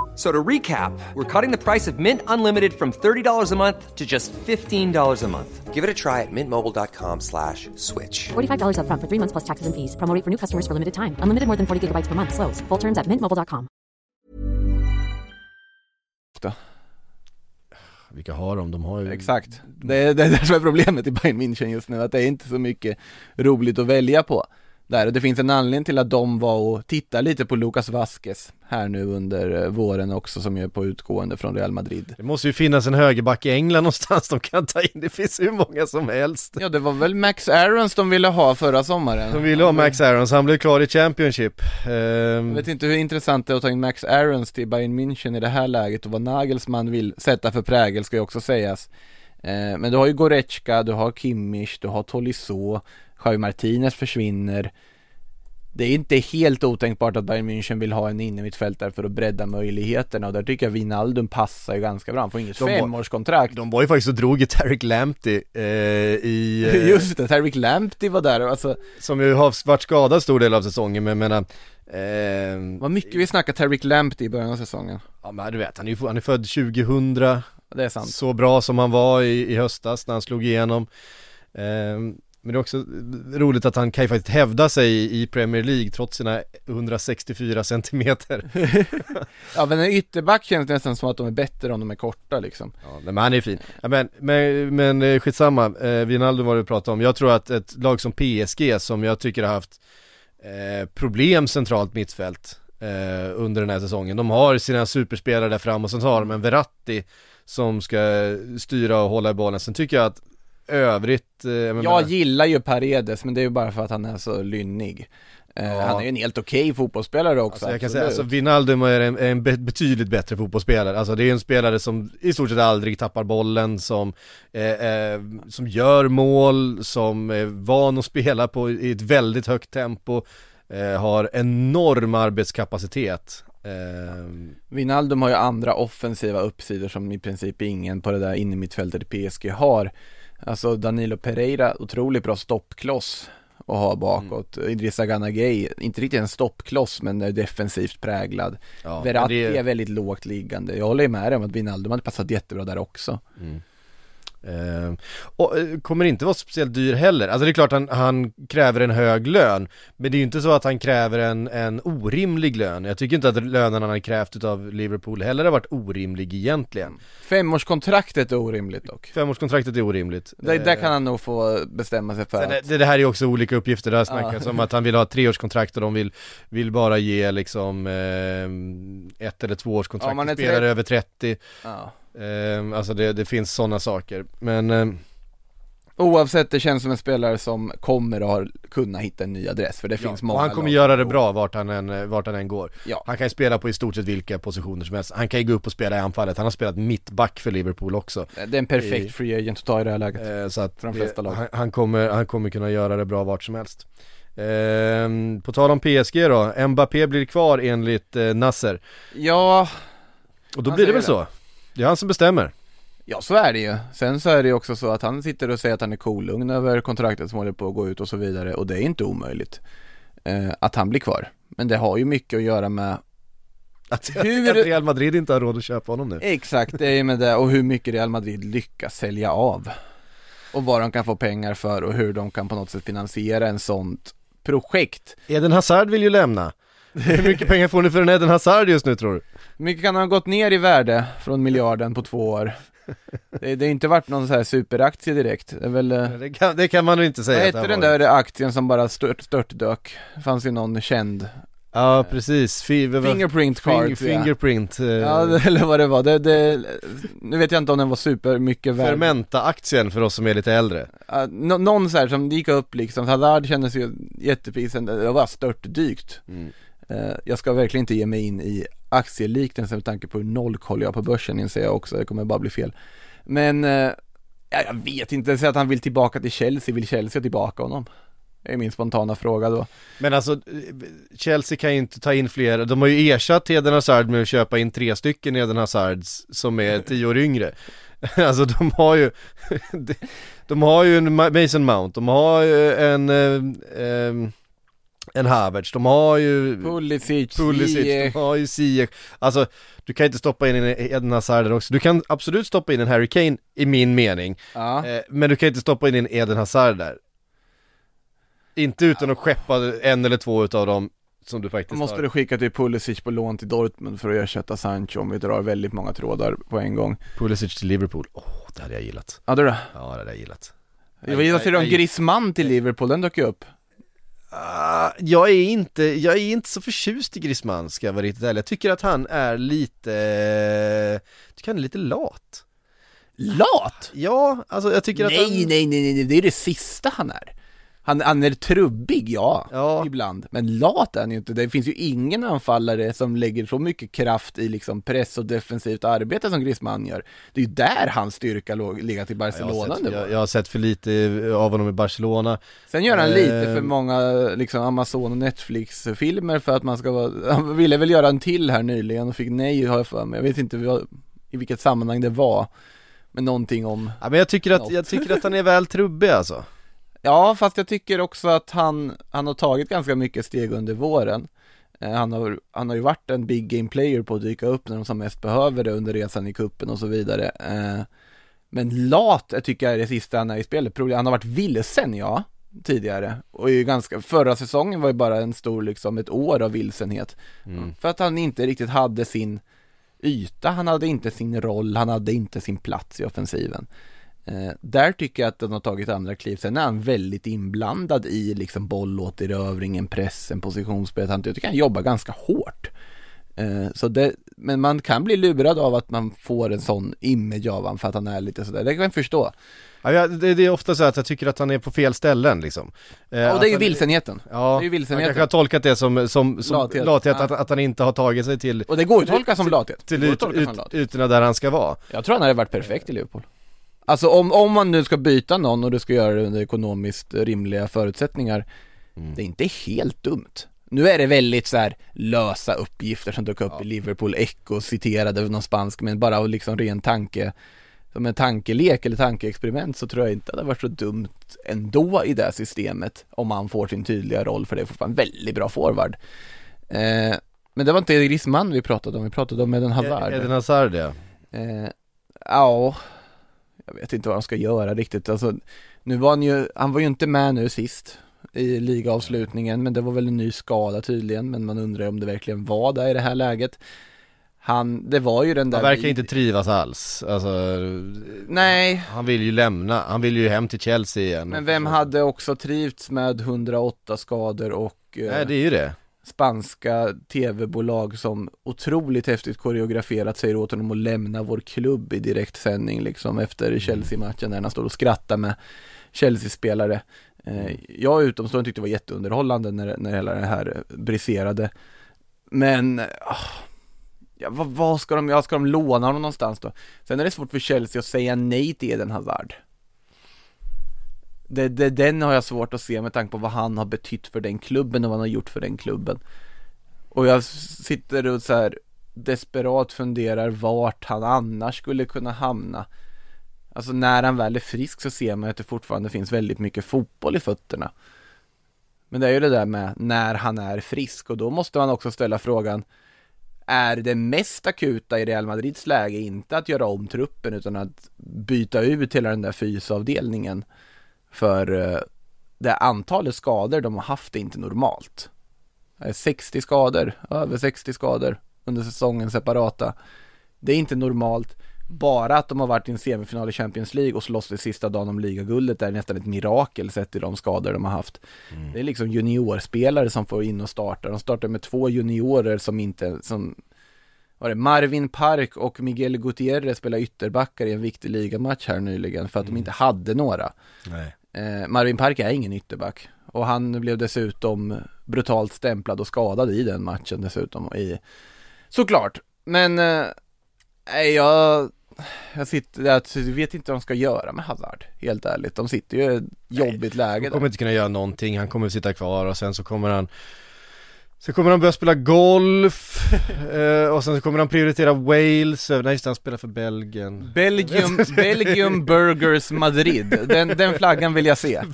So to recap, we're cutting the price of Mint Unlimited from $30 a month to just $15 a month. Give it a try at mintmobile.com slash switch. $45 upfront for three months plus taxes and fees. Promo rate for new customers for limited time. Unlimited more than 40 gigabytes per month. Slows. Full terms at mintmobile.com. Vilka har de? De har ju... Exakt. Det är det är det som är problemet i Bayern München just nu, att det är inte så mycket roligt att välja på. Där, och det finns en anledning till att de var och tittade lite på Lucas Vasquez här nu under eh, våren också som är på utgående från Real Madrid. Det måste ju finnas en högerback i England någonstans de kan ta in, det finns hur många som helst. Ja, det var väl Max Aarons de ville ha förra sommaren. De ville ha Max Aarons, han blev klar i Championship. Ehm, Jag vet inte hur intressant det är att ta in Max Aarons till Bayern München i det här läget och vad Nagelsmann vill sätta för prägel ska ju också sägas. Eh, men du har ju Goretzka, du har Kimmich, du har Tolisso, Javi Martinez försvinner. Det är inte helt otänkbart att Bayern München vill ha en innermittfältare för att bredda möjligheterna och där tycker jag Wijnaldum passar ju ganska bra. Han får inget De femårskontrakt. de var ju faktiskt och drog i Tarek Lamptey eh, i... eh, Just det, Tarik Lamptey var där alltså Som ju har varit skadad stor del av säsongen men jag menar Ehm, Vad mycket vi snackar Tariq Lamptey i början av säsongen Ja men du vet, han är, ju- han är född 2000, Det är sant så bra som han var i, i höstas när han slog igenom Ehm, Men det är också roligt att han kan ju faktiskt hävda sig i, Premier League trots sina 164 centimeter Ja men en ytterback känns nästan som att de är bättre om de är korta liksom Ja, men han är fin. Ja, men, men, men eh, skitsamma, eh, Wijnaldum var det du pratade om. Jag tror att ett lag som PSG som jag tycker har haft eh, problem centralt mittfält eh, under den här säsongen. De har sina superspelare där fram och sen har de en Verratti som ska styra och hålla i bollen. Sen tycker jag att övrigt, eh, jag Jag gillar ju Paredes men det är ju bara för att han är så lynnig Eh, Ja. Han är ju en helt okej fotbollsspelare också Alltså jag kan säga, absolut. alltså Wijnaldum är en, en be- betydligt bättre fotbollsspelare, alltså det är en spelare som i stort sett aldrig tappar bollen, som, eh, eh, som gör mål, som är van att spela på i ett väldigt högt tempo, eh, har enorm arbetskapacitet. Wijnaldum har ju andra offensiva uppsidor som i princip ingen på det där innermittfältet i PSG har Alltså Danilo Pereira, otroligt bra stoppkloss att ha bakåt. Idrissa Gana Gueye, inte riktigt en stoppkloss men är defensivt präglad. Ja, Verratti det- är väldigt lågt liggande, jag håller med dig om att Wijnaldum hade passat jättebra där också Eh, och eh, kommer inte vara speciellt dyr heller. Alltså det är klart han, han kräver en hög lön, men det är ju inte så att han kräver en, en orimlig lön. Jag tycker inte att lönen han har krävt utav Liverpool heller har varit orimlig egentligen. Femårskontraktet är orimligt dock Femårskontraktet är orimligt. det, Där kan han nog få bestämma sig för Sen, att det, det här är också olika uppgifter, det har snackats om att han vill ha treårskontrakt och de vill, vill bara ge liksom eh, ett eller två års Ja, till spelare tre- över 30. ja. Eh, alltså det, det finns sådana saker. Men eh, Oavsett, det känns som en spelare som kommer att ha- kunna hitta en ny adress för det Ja, finns många han kommer lag göra det bra vart han, än, vart han än går. Ja. Han kan ju spela på i stort sett vilka positioner som helst. Han kan ju gå upp och spela i anfallet. Han har spelat mittback för Liverpool också. Det är en perfekt I- free agent att ta i det här läget Eh, så att För de flesta det, lag. han, han, kommer, han kommer kunna göra det bra vart som helst. Eh, på tal om PSG då, Mbappé blir kvar enligt eh, Nasser. Ja, Och då blir det väl så? Det är han som bestämmer. ja så är det ju Sen så är det ju också så att han sitter och säger att han är kolugn över kontraktet som håller på att gå ut och så vidare och det är inte omöjligt eh, Att han blir kvar Men det har ju mycket att göra med Att, Hur- att Real Madrid inte har råd att köpa honom nu. Exakt, det är med det och hur mycket Real Madrid lyckas sälja av Och vad de kan få pengar för och hur de kan på något sätt finansiera en sånt projekt Eden Hazard vill ju lämna. Hur mycket pengar får ni för en Eden Hazard just nu tror du? Mycket kan ha gått ner i värde från miljarden på två år? Det, det har inte varit någon så här superaktie direkt, det är väl eh, Det kan, det kan man nog inte säga Vad hette den där aktien som bara stört, störtdök? Fanns ju någon känd. Ja precis, Fingerprint Fing- card. Fingerprint, eh, ja, eller vad det var, det, det, nu vet jag inte om den var super mycket värd. Fermenta-aktien för oss som är lite äldre. Ja, nå- Någon så här som gick upp liksom, Hazard kändes ju jättepisen, det var störtdykt. Eh, Jag ska verkligen inte ge mig in i aktieliknelsen med tanke på hur noll koll jag har på börsen inser jag också, det kommer bara bli fel. Men, eh, ja, jag vet inte, säg att han vill tillbaka till Chelsea, vill Chelsea tillbaka honom? Det är min spontana fråga då. Men alltså, eh, Chelsea kan ju inte ta in fler, de har ju ersatt Eden Hazard med att köpa in tre stycken Eden Hazards som är tio år yngre. Alltså de har ju, de har ju en Ma- Mason Mount, de har ju en, eh, eh, en Havertz, de har ju Pulisic, Pulisic, de har ju Ziyech. Alltså, du kan inte stoppa in en Eden Hazard där också. Du kan absolut stoppa in en Harry Kane, i min mening. Ja. Eh, men du kan inte stoppa in en Eden Hazard där. Inte utan att skeppa en eller två utav dem som du faktiskt Måste har. du skicka till Pulisic på lån till Dortmund för att ersätta Sancho om vi drar väldigt många trådar på en gång Pulisic till Liverpool. Åh, det hade jag gillat. Hade du det? Ja, det hade jag gillat. Jag det om jag- Griezmann till Liverpool, den dök ju upp Ah, jag är inte, jag är inte så förtjust i Griezmann ska jag vara riktigt ärlig. Jag tycker att han är lite, jag tycker han är lite lat. Lat? Ja, alltså jag tycker att Nej, han... nej, nej, nej, det är det sista han är han, han är trubbig, ja, Ja. ibland, men lat är han ju inte. Det finns ju ingen anfallare som lägger så mycket kraft i liksom press och defensivt arbete som Griezmann gör. Det är ju där hans styrka låg, legat i Jag Barcelona har, sett, nu. jag, jag har sett för lite av honom i Barcelona Sen gör han lite Eh. för många liksom Amazon och Netflix-filmer för att man ska vara, han ville väl göra en till här nyligen och fick nej har jag för mig, jag vet inte vad, i vilket sammanhang det var Men någonting om, Ja men jag tycker att, Något. jag tycker att han är väl trubbig alltså ja fast jag tycker också att han, han har tagit ganska mycket steg under våren Eh, Han har, han har ju varit en big game player på att dyka upp när de som mest behöver det under resan i kuppen och så vidare. Eh, Men lat jag tycker jag är det sista han är i spelet. Problem- Han har varit vilsen ja, tidigare. Och är ju ganska, förra säsongen var ju bara en stor liksom ett år av vilsenhet. För att han inte riktigt hade sin yta, han hade inte sin roll, han hade inte sin plats i offensiven. Eh, där tycker jag att den har tagit andra kliv. Sen är han väldigt inblandad i liksom bollåterövringen, pressen, positionsspelet. Han jag tycker han jobbar ganska hårt. Eh, så det, men man kan bli lurad av att man får en sån image av honom för att han är lite sådär. Det kan jag förstå. Ja, det, det är ofta så att jag tycker att han är på fel ställen liksom. Eh, Ja, och det är ju han- vilsenheten. Ja, det är ju vilsenheten. kanske har tolkat det som, som, som Lathet. lathet, Ja. att, att han inte har tagit sig till Och det går ju att tolka som lathet. till att ut, ut, ytorna där han ska vara. Jag tror han hade varit perfekt i Liverpool. Alltså om, om man nu ska byta någon och du ska göra det under ekonomiskt rimliga förutsättningar Det är inte helt dumt. Nu är det väldigt så här lösa uppgifter som dök upp i Liverpool Echo citerade någon spansk men bara liksom ren tanke Som en tankelek eller tankeexperiment så tror jag inte att det var så dumt ändå i det systemet Om han får sin tydliga roll för det är fortfarande en väldigt bra forward. Eh, Men det var inte Griezmann vi pratade om, vi pratade om Eden Hazard. Eden Hazard ja. Eh, ja, jag vet inte vad de ska göra riktigt. Alltså, nu var han ju, han var ju inte med nu sist i ligaavslutningen, men det var väl en ny skada tydligen, men man undrar om det verkligen var det i det här läget. Han, det var ju den där... Han verkar inte trivas alls, alltså Nej, Han vill ju lämna, han vill ju hem till Chelsea igen men vem hade också trivts med 108 skador och Nej det är ju det spanska tv-bolag som otroligt häftigt koreograferat säger åt honom att lämna vår klubb i direktsändning liksom efter Chelsea-matchen när han står och skrattar med Chelsea-spelare. Eh, jag utomstående tyckte det var jätteunderhållande när, när hela det här briserade. Men, ah, ja, vad, vad ska de, ja, ska de låna honom någonstans då? Sen är det svårt för Chelsea att säga nej till Eden Hazard. Det, det, den har jag svårt att se med tanke på vad han har betytt för den klubben och vad han har gjort för den klubben. Och jag sitter och så här desperat funderar vart han annars skulle kunna hamna. Alltså när han väl är frisk så ser man att det fortfarande finns väldigt mycket fotboll i fötterna. Men det är ju det där med när han är frisk och då måste man också ställa frågan är det mest akuta i Real Madrids läge inte att göra om truppen utan att byta ut hela den där fysavdelningen för eh, det antalet skador de har haft är inte normalt. Det är 60 skador, över 60 skador under säsongen separata. Det är inte normalt. Bara att de har varit i en semifinal i Champions League och slåss i sista dagen om ligaguldet är nästan ett mirakel sett till de skador de har haft. Det är liksom juniorspelare som får in och starta. De startar med två juniorer som inte, som var det Marvin Park och Miguel Gutierrez spelade ytterbackar i en viktig ligamatch här nyligen för att de inte hade några. Nej. Eh, Marvin Park är ingen ytterback och han blev dessutom brutalt stämplad och skadad i den matchen dessutom i Såklart, men eh, jag jag sitter, jag vet inte vad de ska göra med Hazard, helt ärligt. De sitter ju i ett jobbigt läge Han kommer där. inte kunna göra någonting, han kommer sitta kvar och sen så kommer han Sen kommer han börja spela golf eh, och sen så kommer han prioritera Wales, eh, nej just han spelar för Belgien Belgium, Belgium Burgers Madrid, den, den flaggan vill jag se.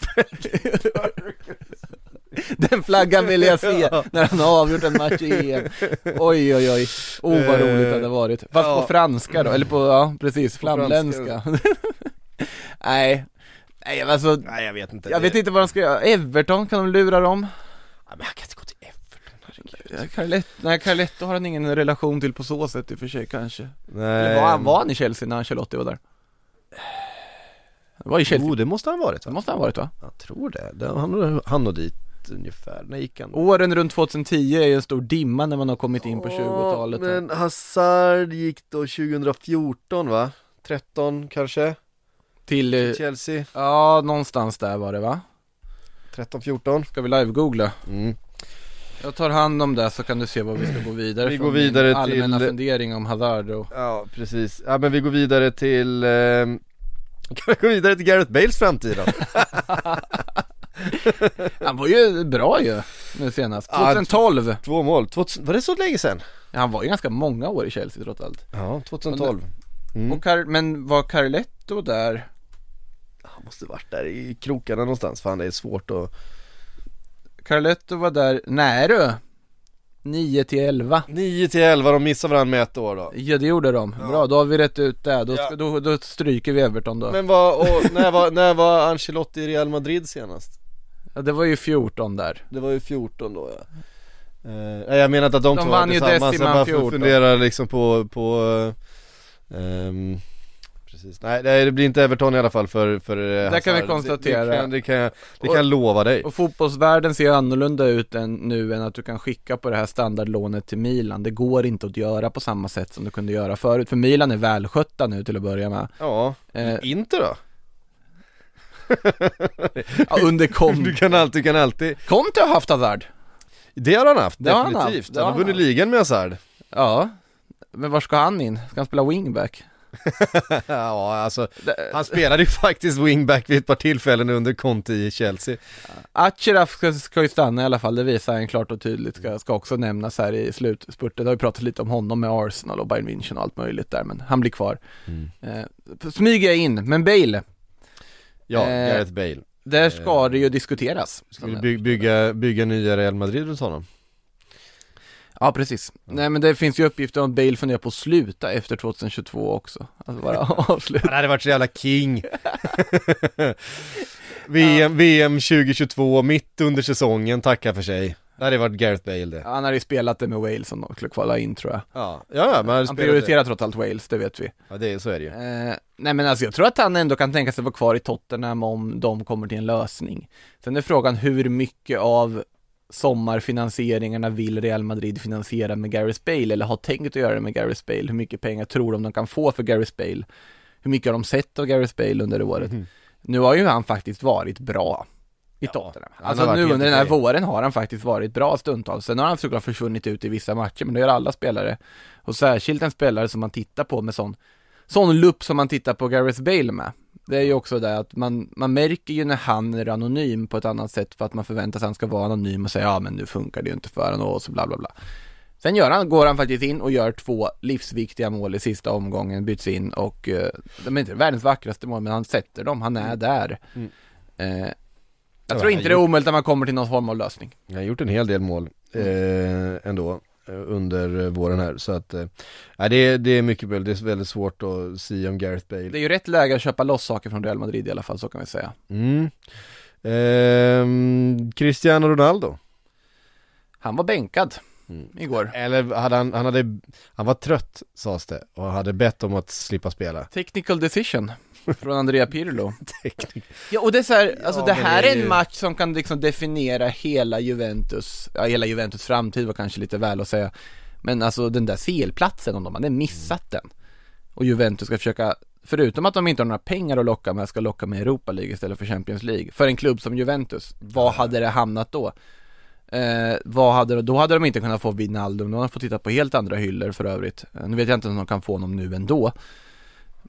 Den flaggan vill jag se när han har avgjort en match i EM. Oj oj oj, oh vad roligt det hade varit. Fast Ja. på franska då, eller på, ja precis, flamländska. Nej, nej alltså, Nej jag vet inte jag vet inte vad de ska göra. Everton, kan de lura dem? Ja, men han kan inte gå till Ja, Carletto, nej Carletto har han ingen relation till på så sätt i och för sig kanske. Nej Eller var han, var han i Chelsea när Ancelotti var där? Han var i Chelsea, Jo det måste han varit det va? måste han ha varit va? Jag tror det, det han, han och dit ungefär, när gick han? Åren runt 2010 är ju en stor dimma när man har kommit in på 20-talet. Ja, men Hazard gick då 2014 va? 13 kanske? Till, eh, Chelsea, ja någonstans där var det va? 13-14 Ska vi live-googla? mm. Jag tar hand om det så kan du se vad vi ska gå vidare Vi går vidare allmänna till- fundering om Hazard och Ja precis, ja men vi går vidare till ehm, Kan vi gå vidare till Gareth Bales framtid? Han var ju bra ju nu senast, Ja, 2012 Två mål, 2000, var det så länge sedan? Han var ju ganska många år i Chelsea trots allt Ja, 2012 mm. och Car- Men var Carletto där? Han måste varit där i krokarna någonstans, fan det är svårt att Carletto var där, du 9 till 11 9 till 11, de missar varandra med ett år då. Ja det gjorde de, bra då har vi rätt ut det, då, Ja. då, då stryker vi Everton då. Men vad, och när var, när var Ancelotti i Real Madrid senast? ja, Det var ju 14 där. Det var ju 14 då ja. Eh, Jag menar inte att de, De två ju tillsammans, jag bara 14. funderar liksom på, på eh, ehm, Precis, nej det det blir inte Everton i alla fall för, för eh, Där kan vi konstatera. Det, det, kan, det, kan, jag- det Och- kan jag lova dig. Och fotbollsvärlden ser annorlunda ut än nu än att du kan skicka på det här standardlånet till Milan. Det går inte att göra på samma sätt som du kunde göra förut För Milan är välskötta nu till att börja med. Ja, eh, inte då? ja, Under Du kom, kan alltid, du kan alltid Conte har haft Hazard. Det har han haft, Det har han definitivt. haft, det Han har vunnit ligan med Hazard. Ja. Men var ska han in? Ska han spela wingback? Ja alltså, han spelade ju faktiskt wingback vid ett par tillfällen under Conte i Chelsea Achraf ska, ska ju stanna i alla fall, det visar han klart och tydligt, ska, ska också nämnas här i slutspurten. Det har ju pratat lite om honom med Arsenal och Bayern München och allt möjligt där, men han blir kvar. Mm. Eh, smyger jag in, men Bale, Ja, Eh, Gareth Bale där ska det ju diskuteras. Ska vi by- bygga, bygga nya Real Madrid runt honom? Ja, precis. Nej men det finns ju uppgifter om att Bale funderar på att sluta efter 2022 också. Alltså bara avsluta. Han hade varit så jävla king VM, VM 2022, mitt under säsongen, tackar för sig Det hade varit Gareth Bale det Han har ju spelat det med Wales om de skulle kvala in tror jag. Ja, ja, ja men Han prioriterar trots allt Wales, det vet vi. Ja, det, så är det ju Eh, nej men alltså jag tror att han ändå kan tänka sig vara kvar i Tottenham om de kommer till en lösning. Sen är frågan hur mycket av sommarfinansieringarna vill Real Madrid finansiera med Gareth Bale eller har tänkt att göra det med Gareth Bale? Hur mycket pengar tror de de kan få för Gareth Bale? Hur mycket har de sett av Gareth Bale under året? Nu har ju han faktiskt varit bra i Ja, Tottenham. har Alltså nu under den här våren har han faktiskt varit bra stundtals. Sen har han såklart försvunnit ut i vissa matcher, men det gör alla spelare. Och särskilt en spelare som man tittar på med sån, sån lupp som man tittar på Gareth Bale med. Det är ju också det att man, man märker ju när han är anonym på ett annat sätt för att man förväntar sig att han ska vara anonym och säga ja men nu funkar det ju inte för honom och så bla bla bla. Sen gör han, går han faktiskt in och gör två livsviktiga mål i sista omgången, byts in och eh, de är inte världens vackraste mål men han sätter dem, han är där. Mm. Eh, jag Ja, tror inte det är omöjligt att man kommer till någon form av lösning. Han har gjort en hel del mål eh, ändå under eh, våren här så att, eh, nej, det, är- det är mycket väl, det är väldigt svårt att säga om Gareth Bale Det är ju rätt läge att köpa loss saker från Real Madrid i alla fall, så kan vi säga. mm. Ehm, Cristiano Ronaldo Han var bänkad Mm. igår. Eller hade han, han hade, han var trött sades det och hade bett om att slippa spela Technical decision från Andrea Pirlo. Teknik. Ja och det är så här, alltså Ja, det här det är är en ju- match som kan liksom definiera hela Juventus, ja hela Juventus framtid var kanske lite väl att säga Men alltså den där CL-platsen, om de hade missat den Och Juventus ska försöka, förutom att de inte har några pengar att locka med, ska locka med Europa League istället för Champions League För en klubb som Juventus, vad hade det hamnat då? Eh, vad hade, då hade de inte kunnat få Wijnaldum, de hade fått titta på helt andra hyllor för övrigt Eh, Nu vet jag inte om de kan få honom nu ändå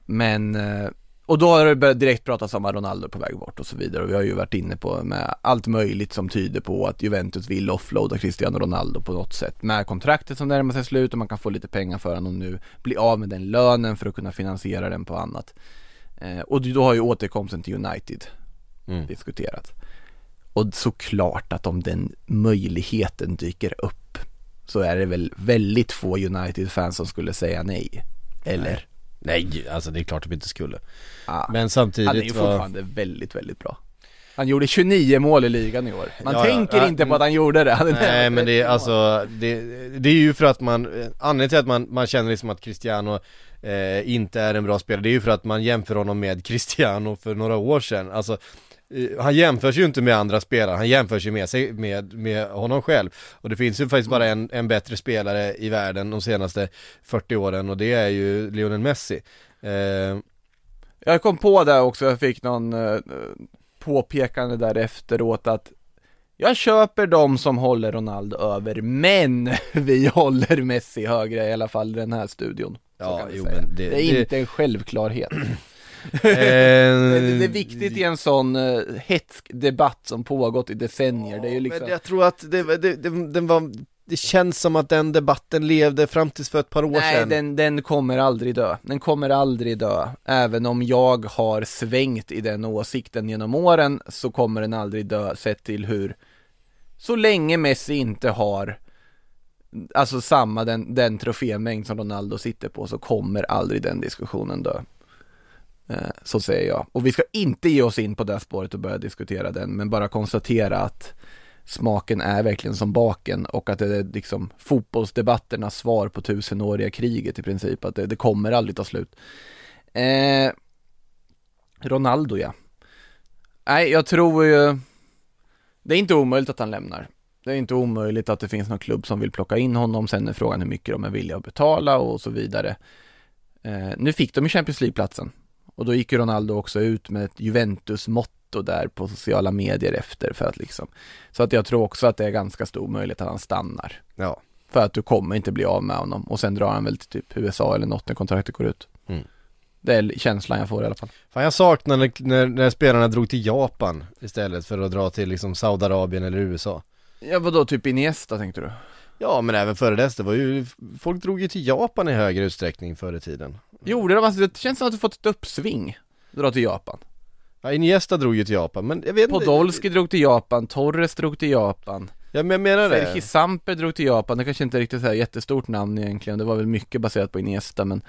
Men eh, och då har det börjat direkt pratas om att Ronaldo på väg bort och så vidare och vi har ju varit inne på med allt möjligt som tyder på att Juventus vill offloada Cristiano Ronaldo på något sätt med kontraktet som närmar sig slut och man kan få lite pengar för honom nu, bli av med den lönen för att kunna finansiera den på annat. Eh, och då har ju återkomsten till United Mm. diskuterats. Och såklart att om den möjligheten dyker upp så är det väl väldigt få United-fans som skulle säga nej. Eller? Nej, alltså det är klart att vi inte skulle Ja. Men samtidigt Han är ju var- fortfarande väldigt, väldigt bra. Han gjorde 29 mål i ligan i år. Man Ja, tänker ja, inte på att han gjorde det. Han Nej men det är 30 mål. alltså, det, det är ju för att man, anledningen till att man, man känner liksom att Cristiano eh, inte är en bra spelare, det är ju för att man jämför honom med Cristiano för några år sedan, alltså han jämförs ju inte med andra spelare, han jämförs ju med, sig, med, med honom själv Och det finns ju faktiskt bara en, en bättre spelare i världen de senaste 40 åren och det är ju Lionel Messi eh, Jag kom på det också, jag fick någon eh, påpekande där efteråt att jag köper de som håller Ronaldo över, men vi håller Messi högre i alla fall i den här studion. Ja, jo, säga. men det- det är det- inte en självklart. Eh, det, är viktigt i en sån uh, hetsk debatt som pågått i decennier. Det är ju liksom... Men jag tror att det, det, det, den var, det känns som att den debatten levde fram tills för ett par år Nej, sedan den, den kommer aldrig dö. Den kommer aldrig dö. Även om jag har svängt i den åsikten genom åren så kommer den aldrig dö sett till hur så länge Messi inte har alltså samma den, den trofémängd som Ronaldo sitter på så kommer aldrig den diskussionen dö. Eh, så säger jag. Och vi ska inte ge oss in på det spåret och börja diskutera den, men bara konstatera att smaken är verkligen som baken och att det är liksom fotbollsdebatternas svar på tusenåriga kriget i princip, att det, det kommer aldrig ta slut. Eh, Ronaldo ja. Nej, jag tror ju, det är inte omöjligt att han lämnar. Det är inte omöjligt att det finns någon klubb som vill plocka in honom, sen är frågan hur mycket de är villiga att betala och så vidare. Eh, nu fick de ju Champions League-platsen och då gick ju Ronaldo också ut med ett Juventus-motto där på sociala medier efter för att liksom Så att jag tror också att det är ganska stor möjlighet att han stannar Ja. För att du kommer inte bli av med honom och sen drar han väl till typ USA eller något när kontraktet går ut Mm. Det är känslan jag får i alla fall Fan jag saknar när, när, när spelarna drog till Japan istället för att dra till liksom Saudiarabien eller USA Ja vadå, typ Iniesta tänkte du? Ja men även före dess, det var ju, folk drog ju till Japan i högre utsträckning förr i tiden Gjorde de alltså, det känns som att du fått ett uppsving. Dra till Japan. Ja Iniesta drog ju till Japan, men jag vet inte Podolski drog till Japan, Torres drog till Japan. Ja men jag menar det. Samper drog till Japan, det kanske inte är riktigt så här jättestort namn egentligen, det var väl mycket baserat på Iniesta men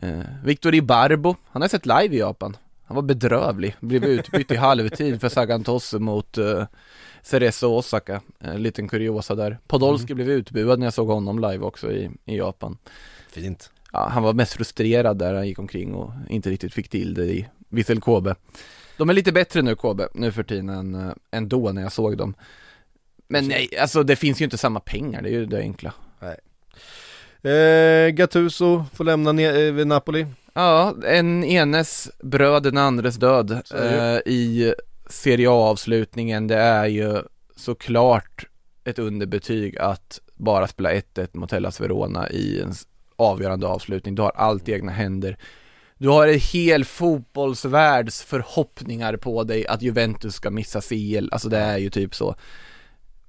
eh, Victor Ibarbo, han har sett live i Japan. Han var bedrövlig, blev utbytt i halvtid för Sagan Tosse mot eh, Cerezo Osaka, en liten kuriosa där. Podolski blev utbuad när jag såg honom live också i, i Japan. Fint ja, Han var mest frustrerad där han gick omkring och inte riktigt fick till det i Vissel Kobe De är lite bättre nu Kobe, nu för tiden än, eh, än då när jag såg dem. Men nej, alltså det finns ju inte samma pengar, det är ju det enkla. Eh, Gattuso får lämna ne- eh, Napoli. Ja, en enes bröd, den andres död eh, i Serie A-avslutningen. Det är ju såklart ett underbetyg att bara spela 1-1 mot Hellas Verona i en avgörande avslutning. Du har allt i egna händer. Du har en hel fotbollsvärlds förhoppningar på dig att Juventus ska missa CL, alltså det är ju typ så.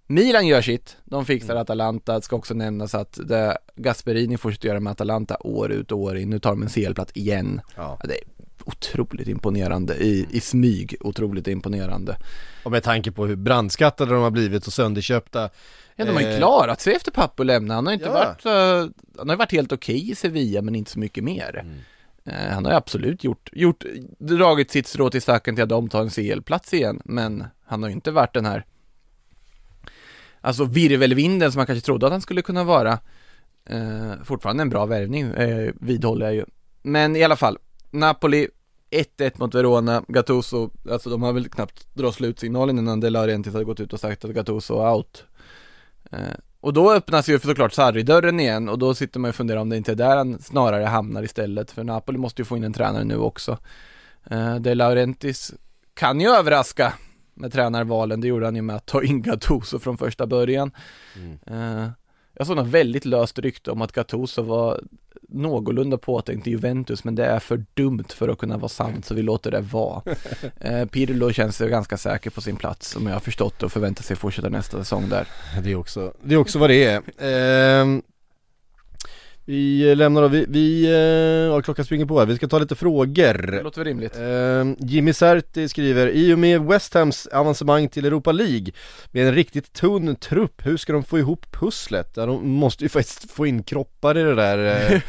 Milan gör sitt, de fixar Atalanta, det ska också nämnas att det Gasperini fortsätter göra med Atalanta år ut och år in, nu tar de en CL-plats igen. Ja, det är otroligt imponerande, i, i smyg otroligt imponerande. Och med tanke på hur brandskattade de har blivit och sönderköpta Ja, de har ju Eh, klarat sig efter Pappo lämnade, han har inte Ja. varit, eh, han har varit helt okej i Sevilla men inte så mycket mer. Mm. Eh, han har ju absolut gjort, gjort, dragit sitt strå till stacken till att de tar en CL-plats igen, men han har ju inte varit den här Alltså virvelvinden som man kanske trodde att han skulle kunna vara eh, Fortfarande en bra värvning, vidhåller jag ju Men i alla fall, Napoli 1-1 mot Verona, Gattuso, alltså de har väl knappt dragit slutsignalen innan De Laurentiis hade gått ut och sagt att Gattuso out Och då öppnas ju såklart Sarri-dörren igen och då sitter man och funderar om det inte är där han snarare hamnar istället För Napoli måste ju få in en tränare nu också. Eh, De Laurentiis kan ju överraska med tränarvalen, det gjorde han ju med att ta in Gattuso från första början. Eh, Jag såg något väldigt löst rykte om att Gattuso var någorlunda påtänkt i Juventus men det är för dumt för att kunna vara sant så vi låter det vara. Eh, Pirlo känns ganska säker på sin plats om jag har förstått och förväntar sig fortsätta nästa säsong där. Det är också, det är också vad det är Ehm, Vi lämnar då, vi, vi eh, ja, klockan springer på här, vi ska ta lite Det frågor låter väl rimligt. Ehm, Jimmy Serti skriver, i och med West Hams avancemang till Europa League med en riktigt tunn trupp, hur ska de få ihop pusslet? Ja, de måste ju faktiskt få in kroppar i det där eh,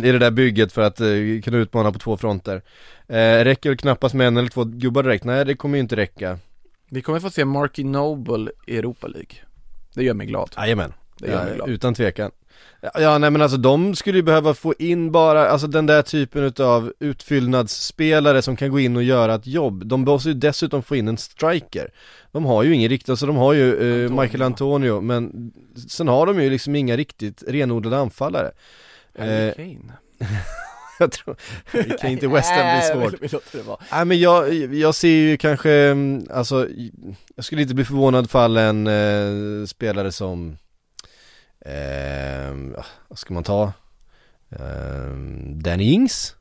i det där bygget för att eh, kunna utmana på två fronter eh, Räcker väl knappast med en eller två gubbar direkt? Nej det kommer ju inte räcka Vi kommer få se Marky Noble i Europa League. Det gör mig glad. Jajamän Det gör mig glad. Utan tvekan Ja, nej men alltså de skulle ju behöva få in bara, alltså den där typen utav utfyllnadsspelare som kan gå in och göra ett jobb De måste ju dessutom få in en striker De har ju ingen riktigt, alltså de har ju eh. Michael Antonio men Sen har de ju liksom inga riktigt renodlade anfallare Harry Eh, Kane. Jag tror, det kan inte West Ham bli svårt. Nej men jag, jag ser ju kanske, mm, alltså Jag skulle inte bli förvånad fall en eh, spelare som eh, Vad ska man ta? Eh, Danny Ings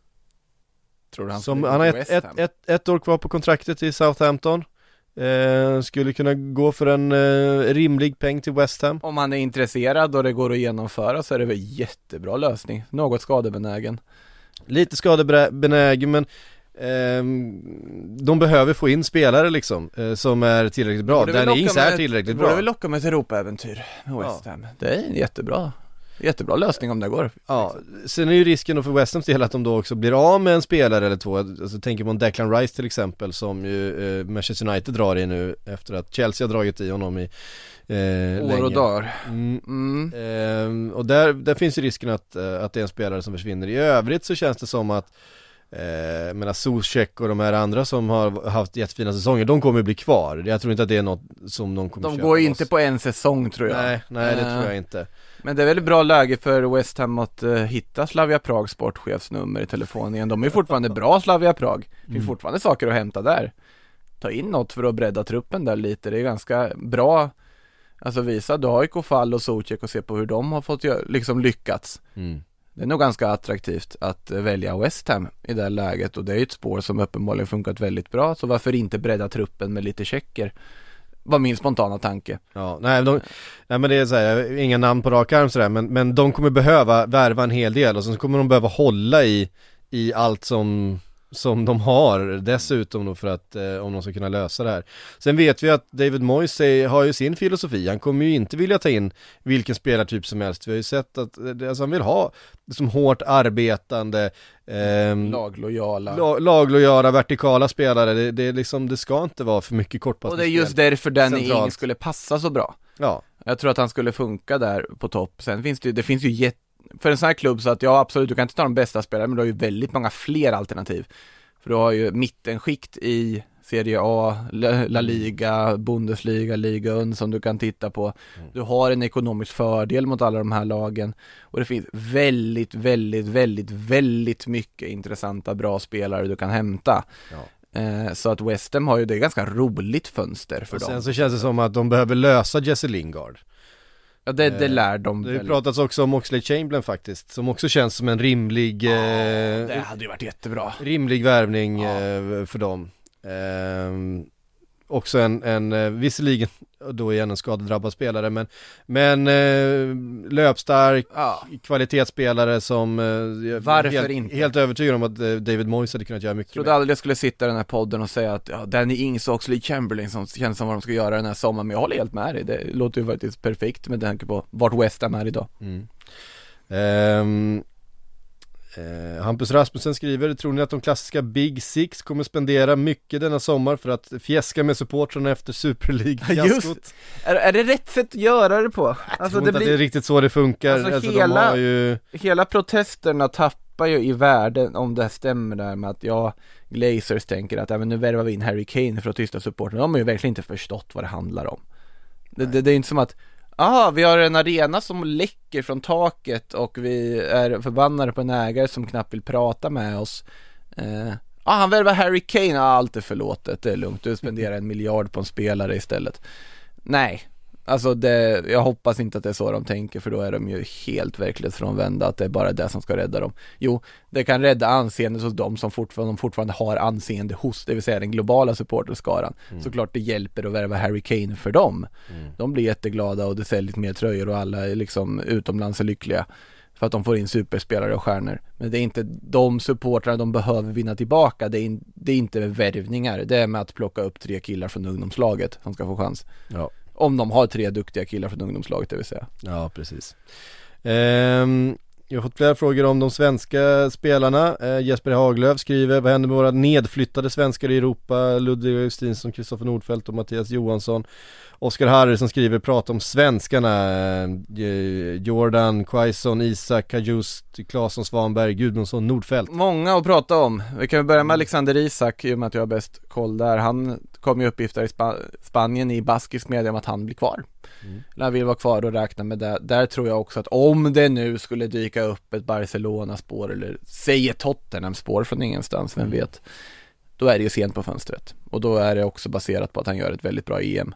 Tror du han som, Han har ett, ett, ett, ett år kvar på kontraktet i Southampton eh, Skulle kunna gå för en eh, rimlig peng till West Ham Om han är intresserad och det går att genomföra så är det väl jättebra lösning. Något skadebenägen. Lite skadebenägen men de behöver få in spelare liksom, eh, som är tillräckligt bra. Borde Danny Ings är tillräckligt Borde bra. väl locka med ett Europaäventyr med West Ham. Det är en jättebra, jättebra lösning om det går. Ja, sen är ju risken då för West Hams del att de då också blir av med en spelare eller två. Alltså tänker man Declan Rice till exempel som ju eh, Manchester United drar i nu efter att Chelsea har dragit i honom i eh, År länge. och dagar. Mm. Mm. Ehm, och där, där finns ju risken att, eh, att det är en spelare som försvinner. I övrigt så känns det som att Eh, menar Zuzek och de här andra som har haft jättefina säsonger, de kommer bli kvar. Jag tror inte att det är något som de kommer De går loss. inte på en säsong tror jag. Nej, nej det Eh, tror jag inte. Men det är väl ett bra läge för West Ham att eh, hitta Slavia Prags sportchefsnummer i telefonen igen. De är fortfarande bra Slavia Prag. Det finns Mm. fortfarande saker att hämta där. Ta in något för att bredda truppen där lite. Det är ganska bra Alltså visa, du har ju Kofall och Zuzek och se på hur de har fått liksom lyckats. Mm. Det är nog ganska attraktivt att eh, välja West Ham i det här läget och det är ju ett spår som uppenbarligen funkat väldigt bra. Så varför inte bredda truppen med lite checker? Var min spontana tanke. Ja, nej, de, nej men det är så här, inga namn på rak arm sådär, men, men de kommer behöva värva en hel del och sen kommer de behöva hålla i, i allt som, som de har dessutom då för att, eh, om de ska kunna lösa det här. Sen vet vi att David Moyes säger- har ju sin filosofi, han kommer ju inte vilja ta in vilken spelartyp som helst. Vi har ju sett att, eh, alltså han vill ha som hårt arbetande, ehm, Laglojala. la- laglojala, vertikala spelare, det, det, är liksom, det ska inte vara för mycket och det är just därför Danny. Ings skulle passa så bra. Ja, Jag tror att han skulle funka där på topp. Sen finns det ju, det finns ju jätt, för en sån här klubb så att ja absolut, du kan inte ta de bästa spelarna men du har ju väldigt många fler alternativ. För du har ju mittenskikt i Serie A, La, La Liga, Bundesliga, Liga som du kan titta på. Du har en ekonomisk fördel mot alla de här lagen och det finns väldigt, väldigt, väldigt, väldigt mycket intressanta bra spelare du kan hämta. Eh, så att West Ham har ju, det ganska roligt fönster för och dem. sen så känns det som att de behöver lösa Jesse Lingard. Ja det, det Eh, lär de Det har väl. pratats också om Oxlade Chamberlain faktiskt, som också känns som en rimlig, eh, Det hade ju varit jättebra. rimlig värvning eh, för dem. Eh, också en, en eh, visserligen då igen en skadedrabbad spelare men, men eh, löpstark, Ja. kvalitetsspelare som eh, Varför helt, inte? helt övertygad om att eh, David Moyes hade kunnat göra mycket Trodde aldrig jag skulle sitta i den här podden och säga att ja, Danny Ings och Oxlade Chamberlain som känns som vad de ska göra den här sommaren, men jag håller helt med dig. Det låter ju faktiskt perfekt med tanke på vart West Ham är idag. Mm. Ehm, eh, Hampus Rasmussen skriver, tror ni att de klassiska Big Six kommer spendera mycket denna sommar för att fjäska med supportrarna efter Super League-fiaskot? Är, är det rätt sätt att göra det på? Jag Alltså tror det inte att det är blir, riktigt så det funkar, Alltså, alltså, hela- ju hela protesterna tappar ju i värde om det här stämmer där med att ja, Glazers tänker att men nu värvar vi in Harry Kane för att tysta supporten. De har ju verkligen inte förstått vad det handlar om. Det, det, det är inte som att Ah, vi har en arena som läcker från taket och vi är förbannade på en ägare som knappt vill prata med oss. Eh, ah, han värvar Harry Kane, ah, allt är förlåtet, det är lugnt, du spenderar en miljard på en spelare istället. Nej, alltså det, jag hoppas inte att det är så de tänker för då är de ju helt verklighetsfrånvända att det är bara det som ska rädda dem. Jo, det kan rädda anseendet hos dem som fortfarande, de fortfarande har anseende hos, det vill säga den globala supporterskaran. Såklart det hjälper att värva Harry Kane för dem. De blir jätteglada och det säljs mer tröjor och alla är liksom utomlands är lyckliga. För att de får in superspelare och stjärnor. Men det är inte de supportrarna de behöver vinna tillbaka. Det är, in, det är inte värvningar. Det är med att plocka upp tre killar från ungdomslaget som ska få chans. Ja, om de har tre duktiga killar från ungdomslaget det vill säga. ja precis Ehm, Jag har fått flera frågor om de svenska spelarna eh, Jesper Haglöf skriver, vad händer med våra nedflyttade svenskar i Europa? Ludvig Augustinsson, Kristoffer Nordfeldt och Mattias Johansson Oskar Harry som skriver, prata om svenskarna eh, Jordan, Quaison, Isak, Kajust, Claesson, Svanberg, Gudmundsson, Nordfeldt Många att prata om. Vi kan börja med Alexander Isak i och med att jag har bäst koll där. Han kom ju uppgifter i Spa- Spanien i baskisk media om att han blir kvar. Eller han vill vara kvar och räkna med det. Där tror jag också att om det nu skulle dyka upp ett Barcelona-spår eller säg ett Tottenham-spår från ingenstans, vem vet. Då är det ju sent på fönstret. Och då är det också baserat på att han gör ett väldigt bra EM.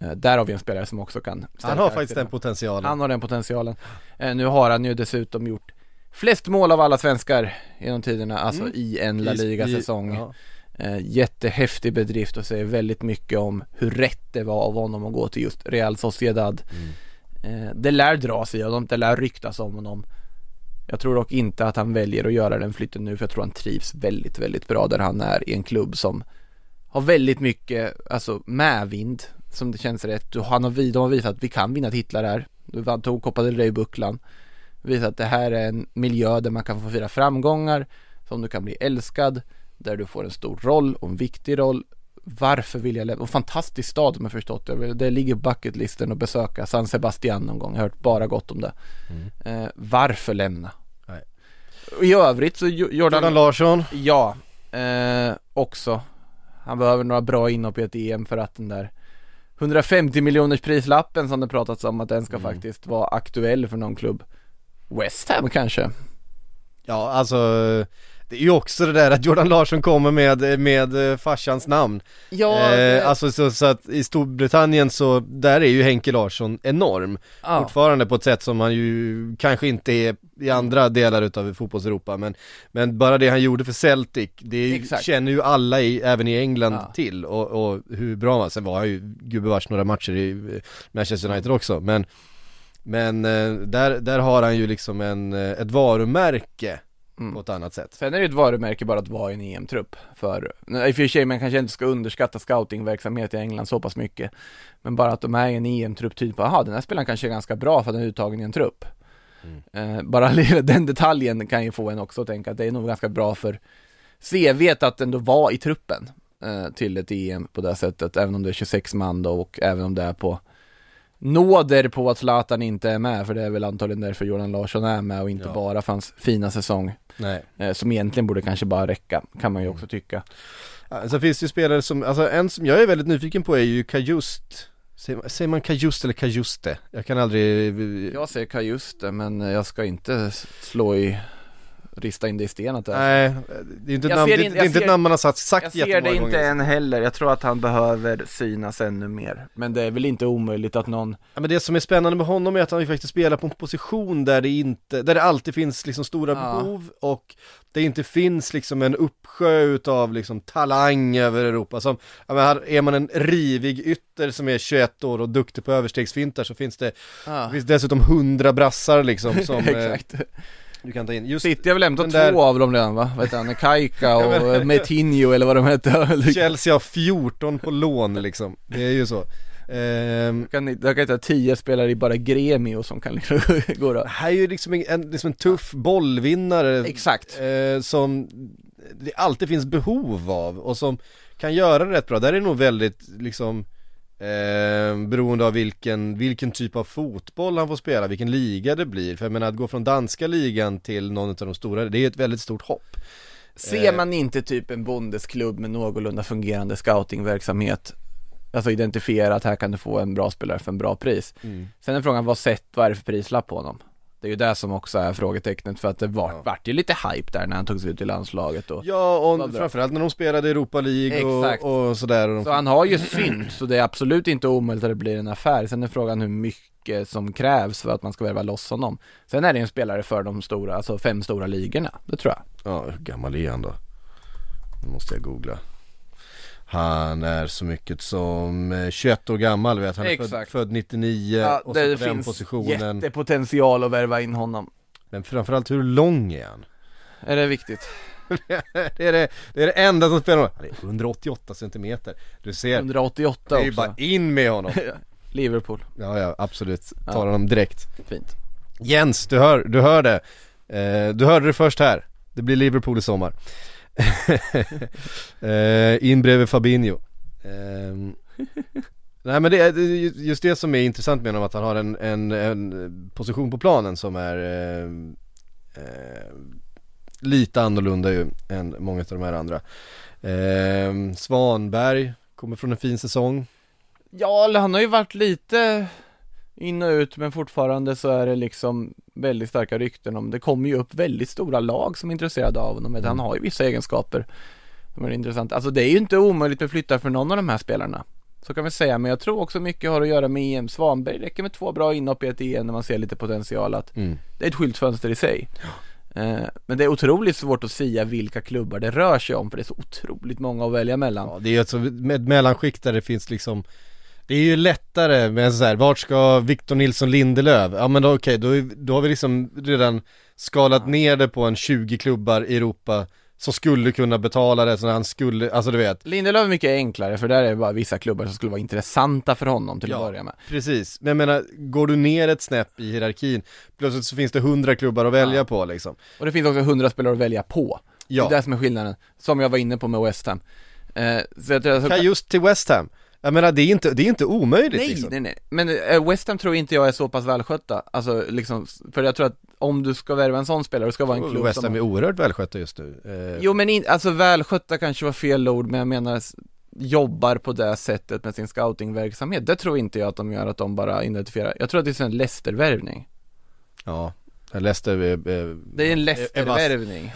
Eh, där har vi en spelare som också kan Han har faktiskt den potentialen Han har den potentialen. Eh, nu har han ju dessutom gjort flest mål av alla svenskar genom tiderna, alltså i en La Mm. Liga-säsong. ja. Eh, jättehäftig bedrift och säger väldigt mycket om hur rätt det var av honom att gå till just Real Sociedad. Mm. Det lär dras i honom, det lär ryktas om honom. Jag tror dock inte att han väljer att göra den flytten nu för jag tror han trivs väldigt, väldigt bra där han är i en klubb som har väldigt mycket, alltså medvind som det känns rätt. Och han har, de har visat att vi kan vinna titlar här. Vi tog Copa del Rey-bucklan. Visat att det här är en miljö där man kan få fira framgångar, som du kan bli älskad, där du får en stor roll och en viktig roll. Varför vill jag lämna? Och fantastisk stad om jag förstått det. Det ligger bucketlisten att besöka San Sebastian någon gång. Jag har hört bara gott om det. Eh, varför lämna? Nej. I övrigt så Jo- Jordan, Jordan Larsson, Ja, eh, också. Han behöver några bra inhopp i ett EM för att den där 150 miljoners prislappen som det pratats om att den ska faktiskt vara aktuell för någon klubb. West Ham kanske? ja alltså det är ju också det där att Jordan Larsson kommer med, med eh, farsans namn Ja, eh, Alltså så, så att i Storbritannien så, där är ju Henke Larsson enorm ja. Fortfarande på ett sätt som han ju kanske inte är i andra delar utav fotbolls-Europa men, men bara det han gjorde för Celtic, det Exakt. känner ju alla i, även i England Ja. till och, och hur bra han, sen var han ju gubevars några matcher i eh, Manchester United också men Men eh, där, där har han ju liksom en, eh, ett varumärke Mm. på ett annat sätt Sen är det ju ett varumärke bara att vara i en EM-trupp för, i och för sig man kanske inte ska underskatta scoutingverksamhet i England så pass mycket Men bara att de är i en EM-trupp typ, jaha den här spelaren kanske är ganska bra för att den är uttagen i en trupp eh, Bara den detaljen kan ju få en också att tänka att det är nog ganska bra för CVt att ändå vara i truppen eh, till ett EM på det sättet, även om det är 26 man då och även om det är på nåder på att Zlatan inte är med, för det är väl antagligen därför Jordan Larsson är med och inte Ja. bara för hans fina säsong Nej eh, som egentligen borde kanske bara räcka, kan man ju också tycka. Ja, Sen finns det ju spelare som, alltså en som jag är väldigt nyfiken på är ju Kajust Säger man, säger man Kajust eller Kajuste? Jag kan aldrig Jag säger Kajuste, men jag ska inte slå i, rista in det i sten att det är Nej, det är inte ett namn, det, in- det är inte ett ser- namn man har sagt, sagt Jag ser det inte gånger. än heller, jag tror att han behöver synas ännu mer. Men det är väl inte omöjligt att någon, Ja, men det som är spännande med honom är att han ju faktiskt spelar på en position där det inte, där det alltid finns liksom stora Ja. behov och det inte finns liksom en uppsjö utav liksom talang över Europa som, ja men här är man en rivig ytter som är 21 år och duktig på överstegsfintar så finns det, ja, det finns dessutom 100 brassar liksom som eh. Du kan ta in. Just City har väl hämtat den där- två av dem redan va? Vet han, Kaika Ja, och men- Metinho eller vad de hette. Chelsea har 14 på lån liksom, det är ju så. Ehm, kan, jag kan hitta tio spelare i bara Gremio som kan liksom gå då. det här är ju liksom en, en, liksom en tuff bollvinnare Exakt. eh, som det alltid finns behov av och som kan göra det rätt bra. Där är det nog väldigt liksom eh, beroende av vilken, vilken typ av fotboll han får spela, vilken liga det blir. För jag menar att gå från danska ligan till någon av de stora, det är ett väldigt stort hopp. Ser Eh. man inte typ en bondesklubb med någorlunda fungerande scoutingverksamhet Alltså identifiera att här kan du få en bra spelare för en bra pris Sen är frågan, vad sett, vad är det för prislapp på honom? Det är ju det som också är frågetecknet för att det var, Ja. vart ju lite hype där när han togs ut i landslaget och Ja, och framförallt när de spelade Europa League och, och sådär. Och Så han har ju synt, så det är absolut inte omöjligt att det blir en affär Sen är frågan hur mycket som krävs för att man ska värva loss honom Sen är det en spelare för de stora, alltså fem stora ligorna, det tror jag Ja, hur gammal är han då? Nu måste jag googla Han är så mycket som eh, 21 år gammal vet. Han är född, född 99 Ja, och så det på den finns positionen. jättepotential att värva in honom. Men framförallt hur lång är han? Är det viktigt? det, är det, det är det enda som spelar roll. Han är 188 centimeter. Du ser, 188 det är ju också. bara in med honom. Liverpool, Ja ja, absolut, tar Ja. honom direkt. Fint. Jens, du hör, du hör det. Eh, Du hörde det först här. Det blir Liverpool i sommar eh, In bredvid Fabinho. Eh, Nej men det är just det som är intressant med honom att han har en, en, en position på planen som är eh, eh, Lite annorlunda ju än många av de här andra. Eh, Svanberg kommer från en fin säsong. Ja, eller han har ju varit lite in och ut men fortfarande så är det liksom väldigt starka rykten om det kommer ju upp väldigt stora lag som är intresserade av honom. Han har ju vissa egenskaper som är intressant. Alltså det är ju inte omöjligt med flyttar för någon av de här spelarna. Så kan vi säga, men jag tror också mycket har att göra med EM. Svanberg räcker med två bra inhopp i ett EM när man ser lite potential att mm. det är ett skyltfönster i sig. Eh, Men det är otroligt svårt att säga vilka klubbar det rör sig om för det är så otroligt många att välja mellan. Ja, det är alltså med ett mellanskikt där det finns liksom Det är ju lättare med så här, vart ska Victor Nilsson Lindelöf? Ja men då okej, då, är- då har vi liksom redan skalat ner det på en 20 klubbar i Europa som skulle kunna betala det, så han skulle, alltså du vet Lindelöf är mycket enklare för där är det bara vissa klubbar som skulle vara intressanta för honom till Ja. att börja med. Precis, men jag menar, går du ner ett snäpp i hierarkin, plötsligt så finns det 100 klubbar att välja Ja. på liksom Och det finns också 100 spelare att välja på. Ja. Det är det som är skillnaden, som jag var inne på med West Ham. Eh, så jag tror, så, Kan just till West Ham, jag menar det är inte, det är inte omöjligt nej, liksom. nej, nej, men eh, West Ham tror inte jag är så pass välskötta, alltså liksom, för jag tror att om du ska värva en sån spelare, det ska vara en klubb West Ham är oerhört välskötta just nu eh, Jo men in, alltså välskötta kanske var fel ord, men jag menar jobbar på det sättet med sin scoutingverksamhet. Det tror inte jag att de gör att de bara identifierar. Jag tror att det är en Leicester-värvning. Ja, Leicester är, är, Det är en Leicester-värvning,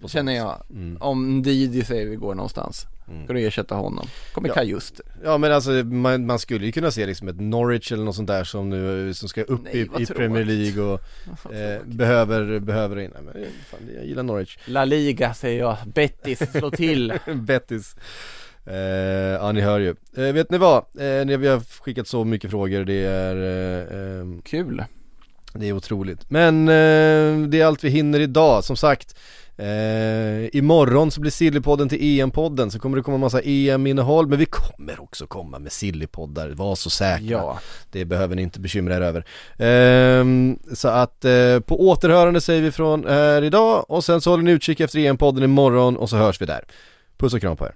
på känner jag. Mm. Om Didi säger vi går någonstans, ska du ersätta honom. Kommer Ja. Kajuste. Ja men alltså man, man skulle ju kunna se liksom ett Norwich eller något sånt där som nu, som ska upp Nej, i, i Premier. League och eh, behöver, behöver in, Nej, men fan, jag gillar Norwich La Liga säger jag, Betis, slå till. Bettis eh, Ja ni hör ju, eh, vet ni vad? Eh, ni- vi har skickat så mycket frågor, det är eh, ehm, Kul. Det är otroligt. Men eh, det är allt vi hinner idag, som sagt eh, Imorgon så blir Sillypodden till EM-podden, så kommer det komma massa EM-innehåll. Men vi kommer också komma med Sillypoddar, var så säkra. Ja. Det behöver ni inte bekymra er över. Ehm, Så att eh, på återhörande säger vi från här idag. Och sen så håller ni utkik efter EM-podden imorgon. Och så hörs vi där. Puss och kram på er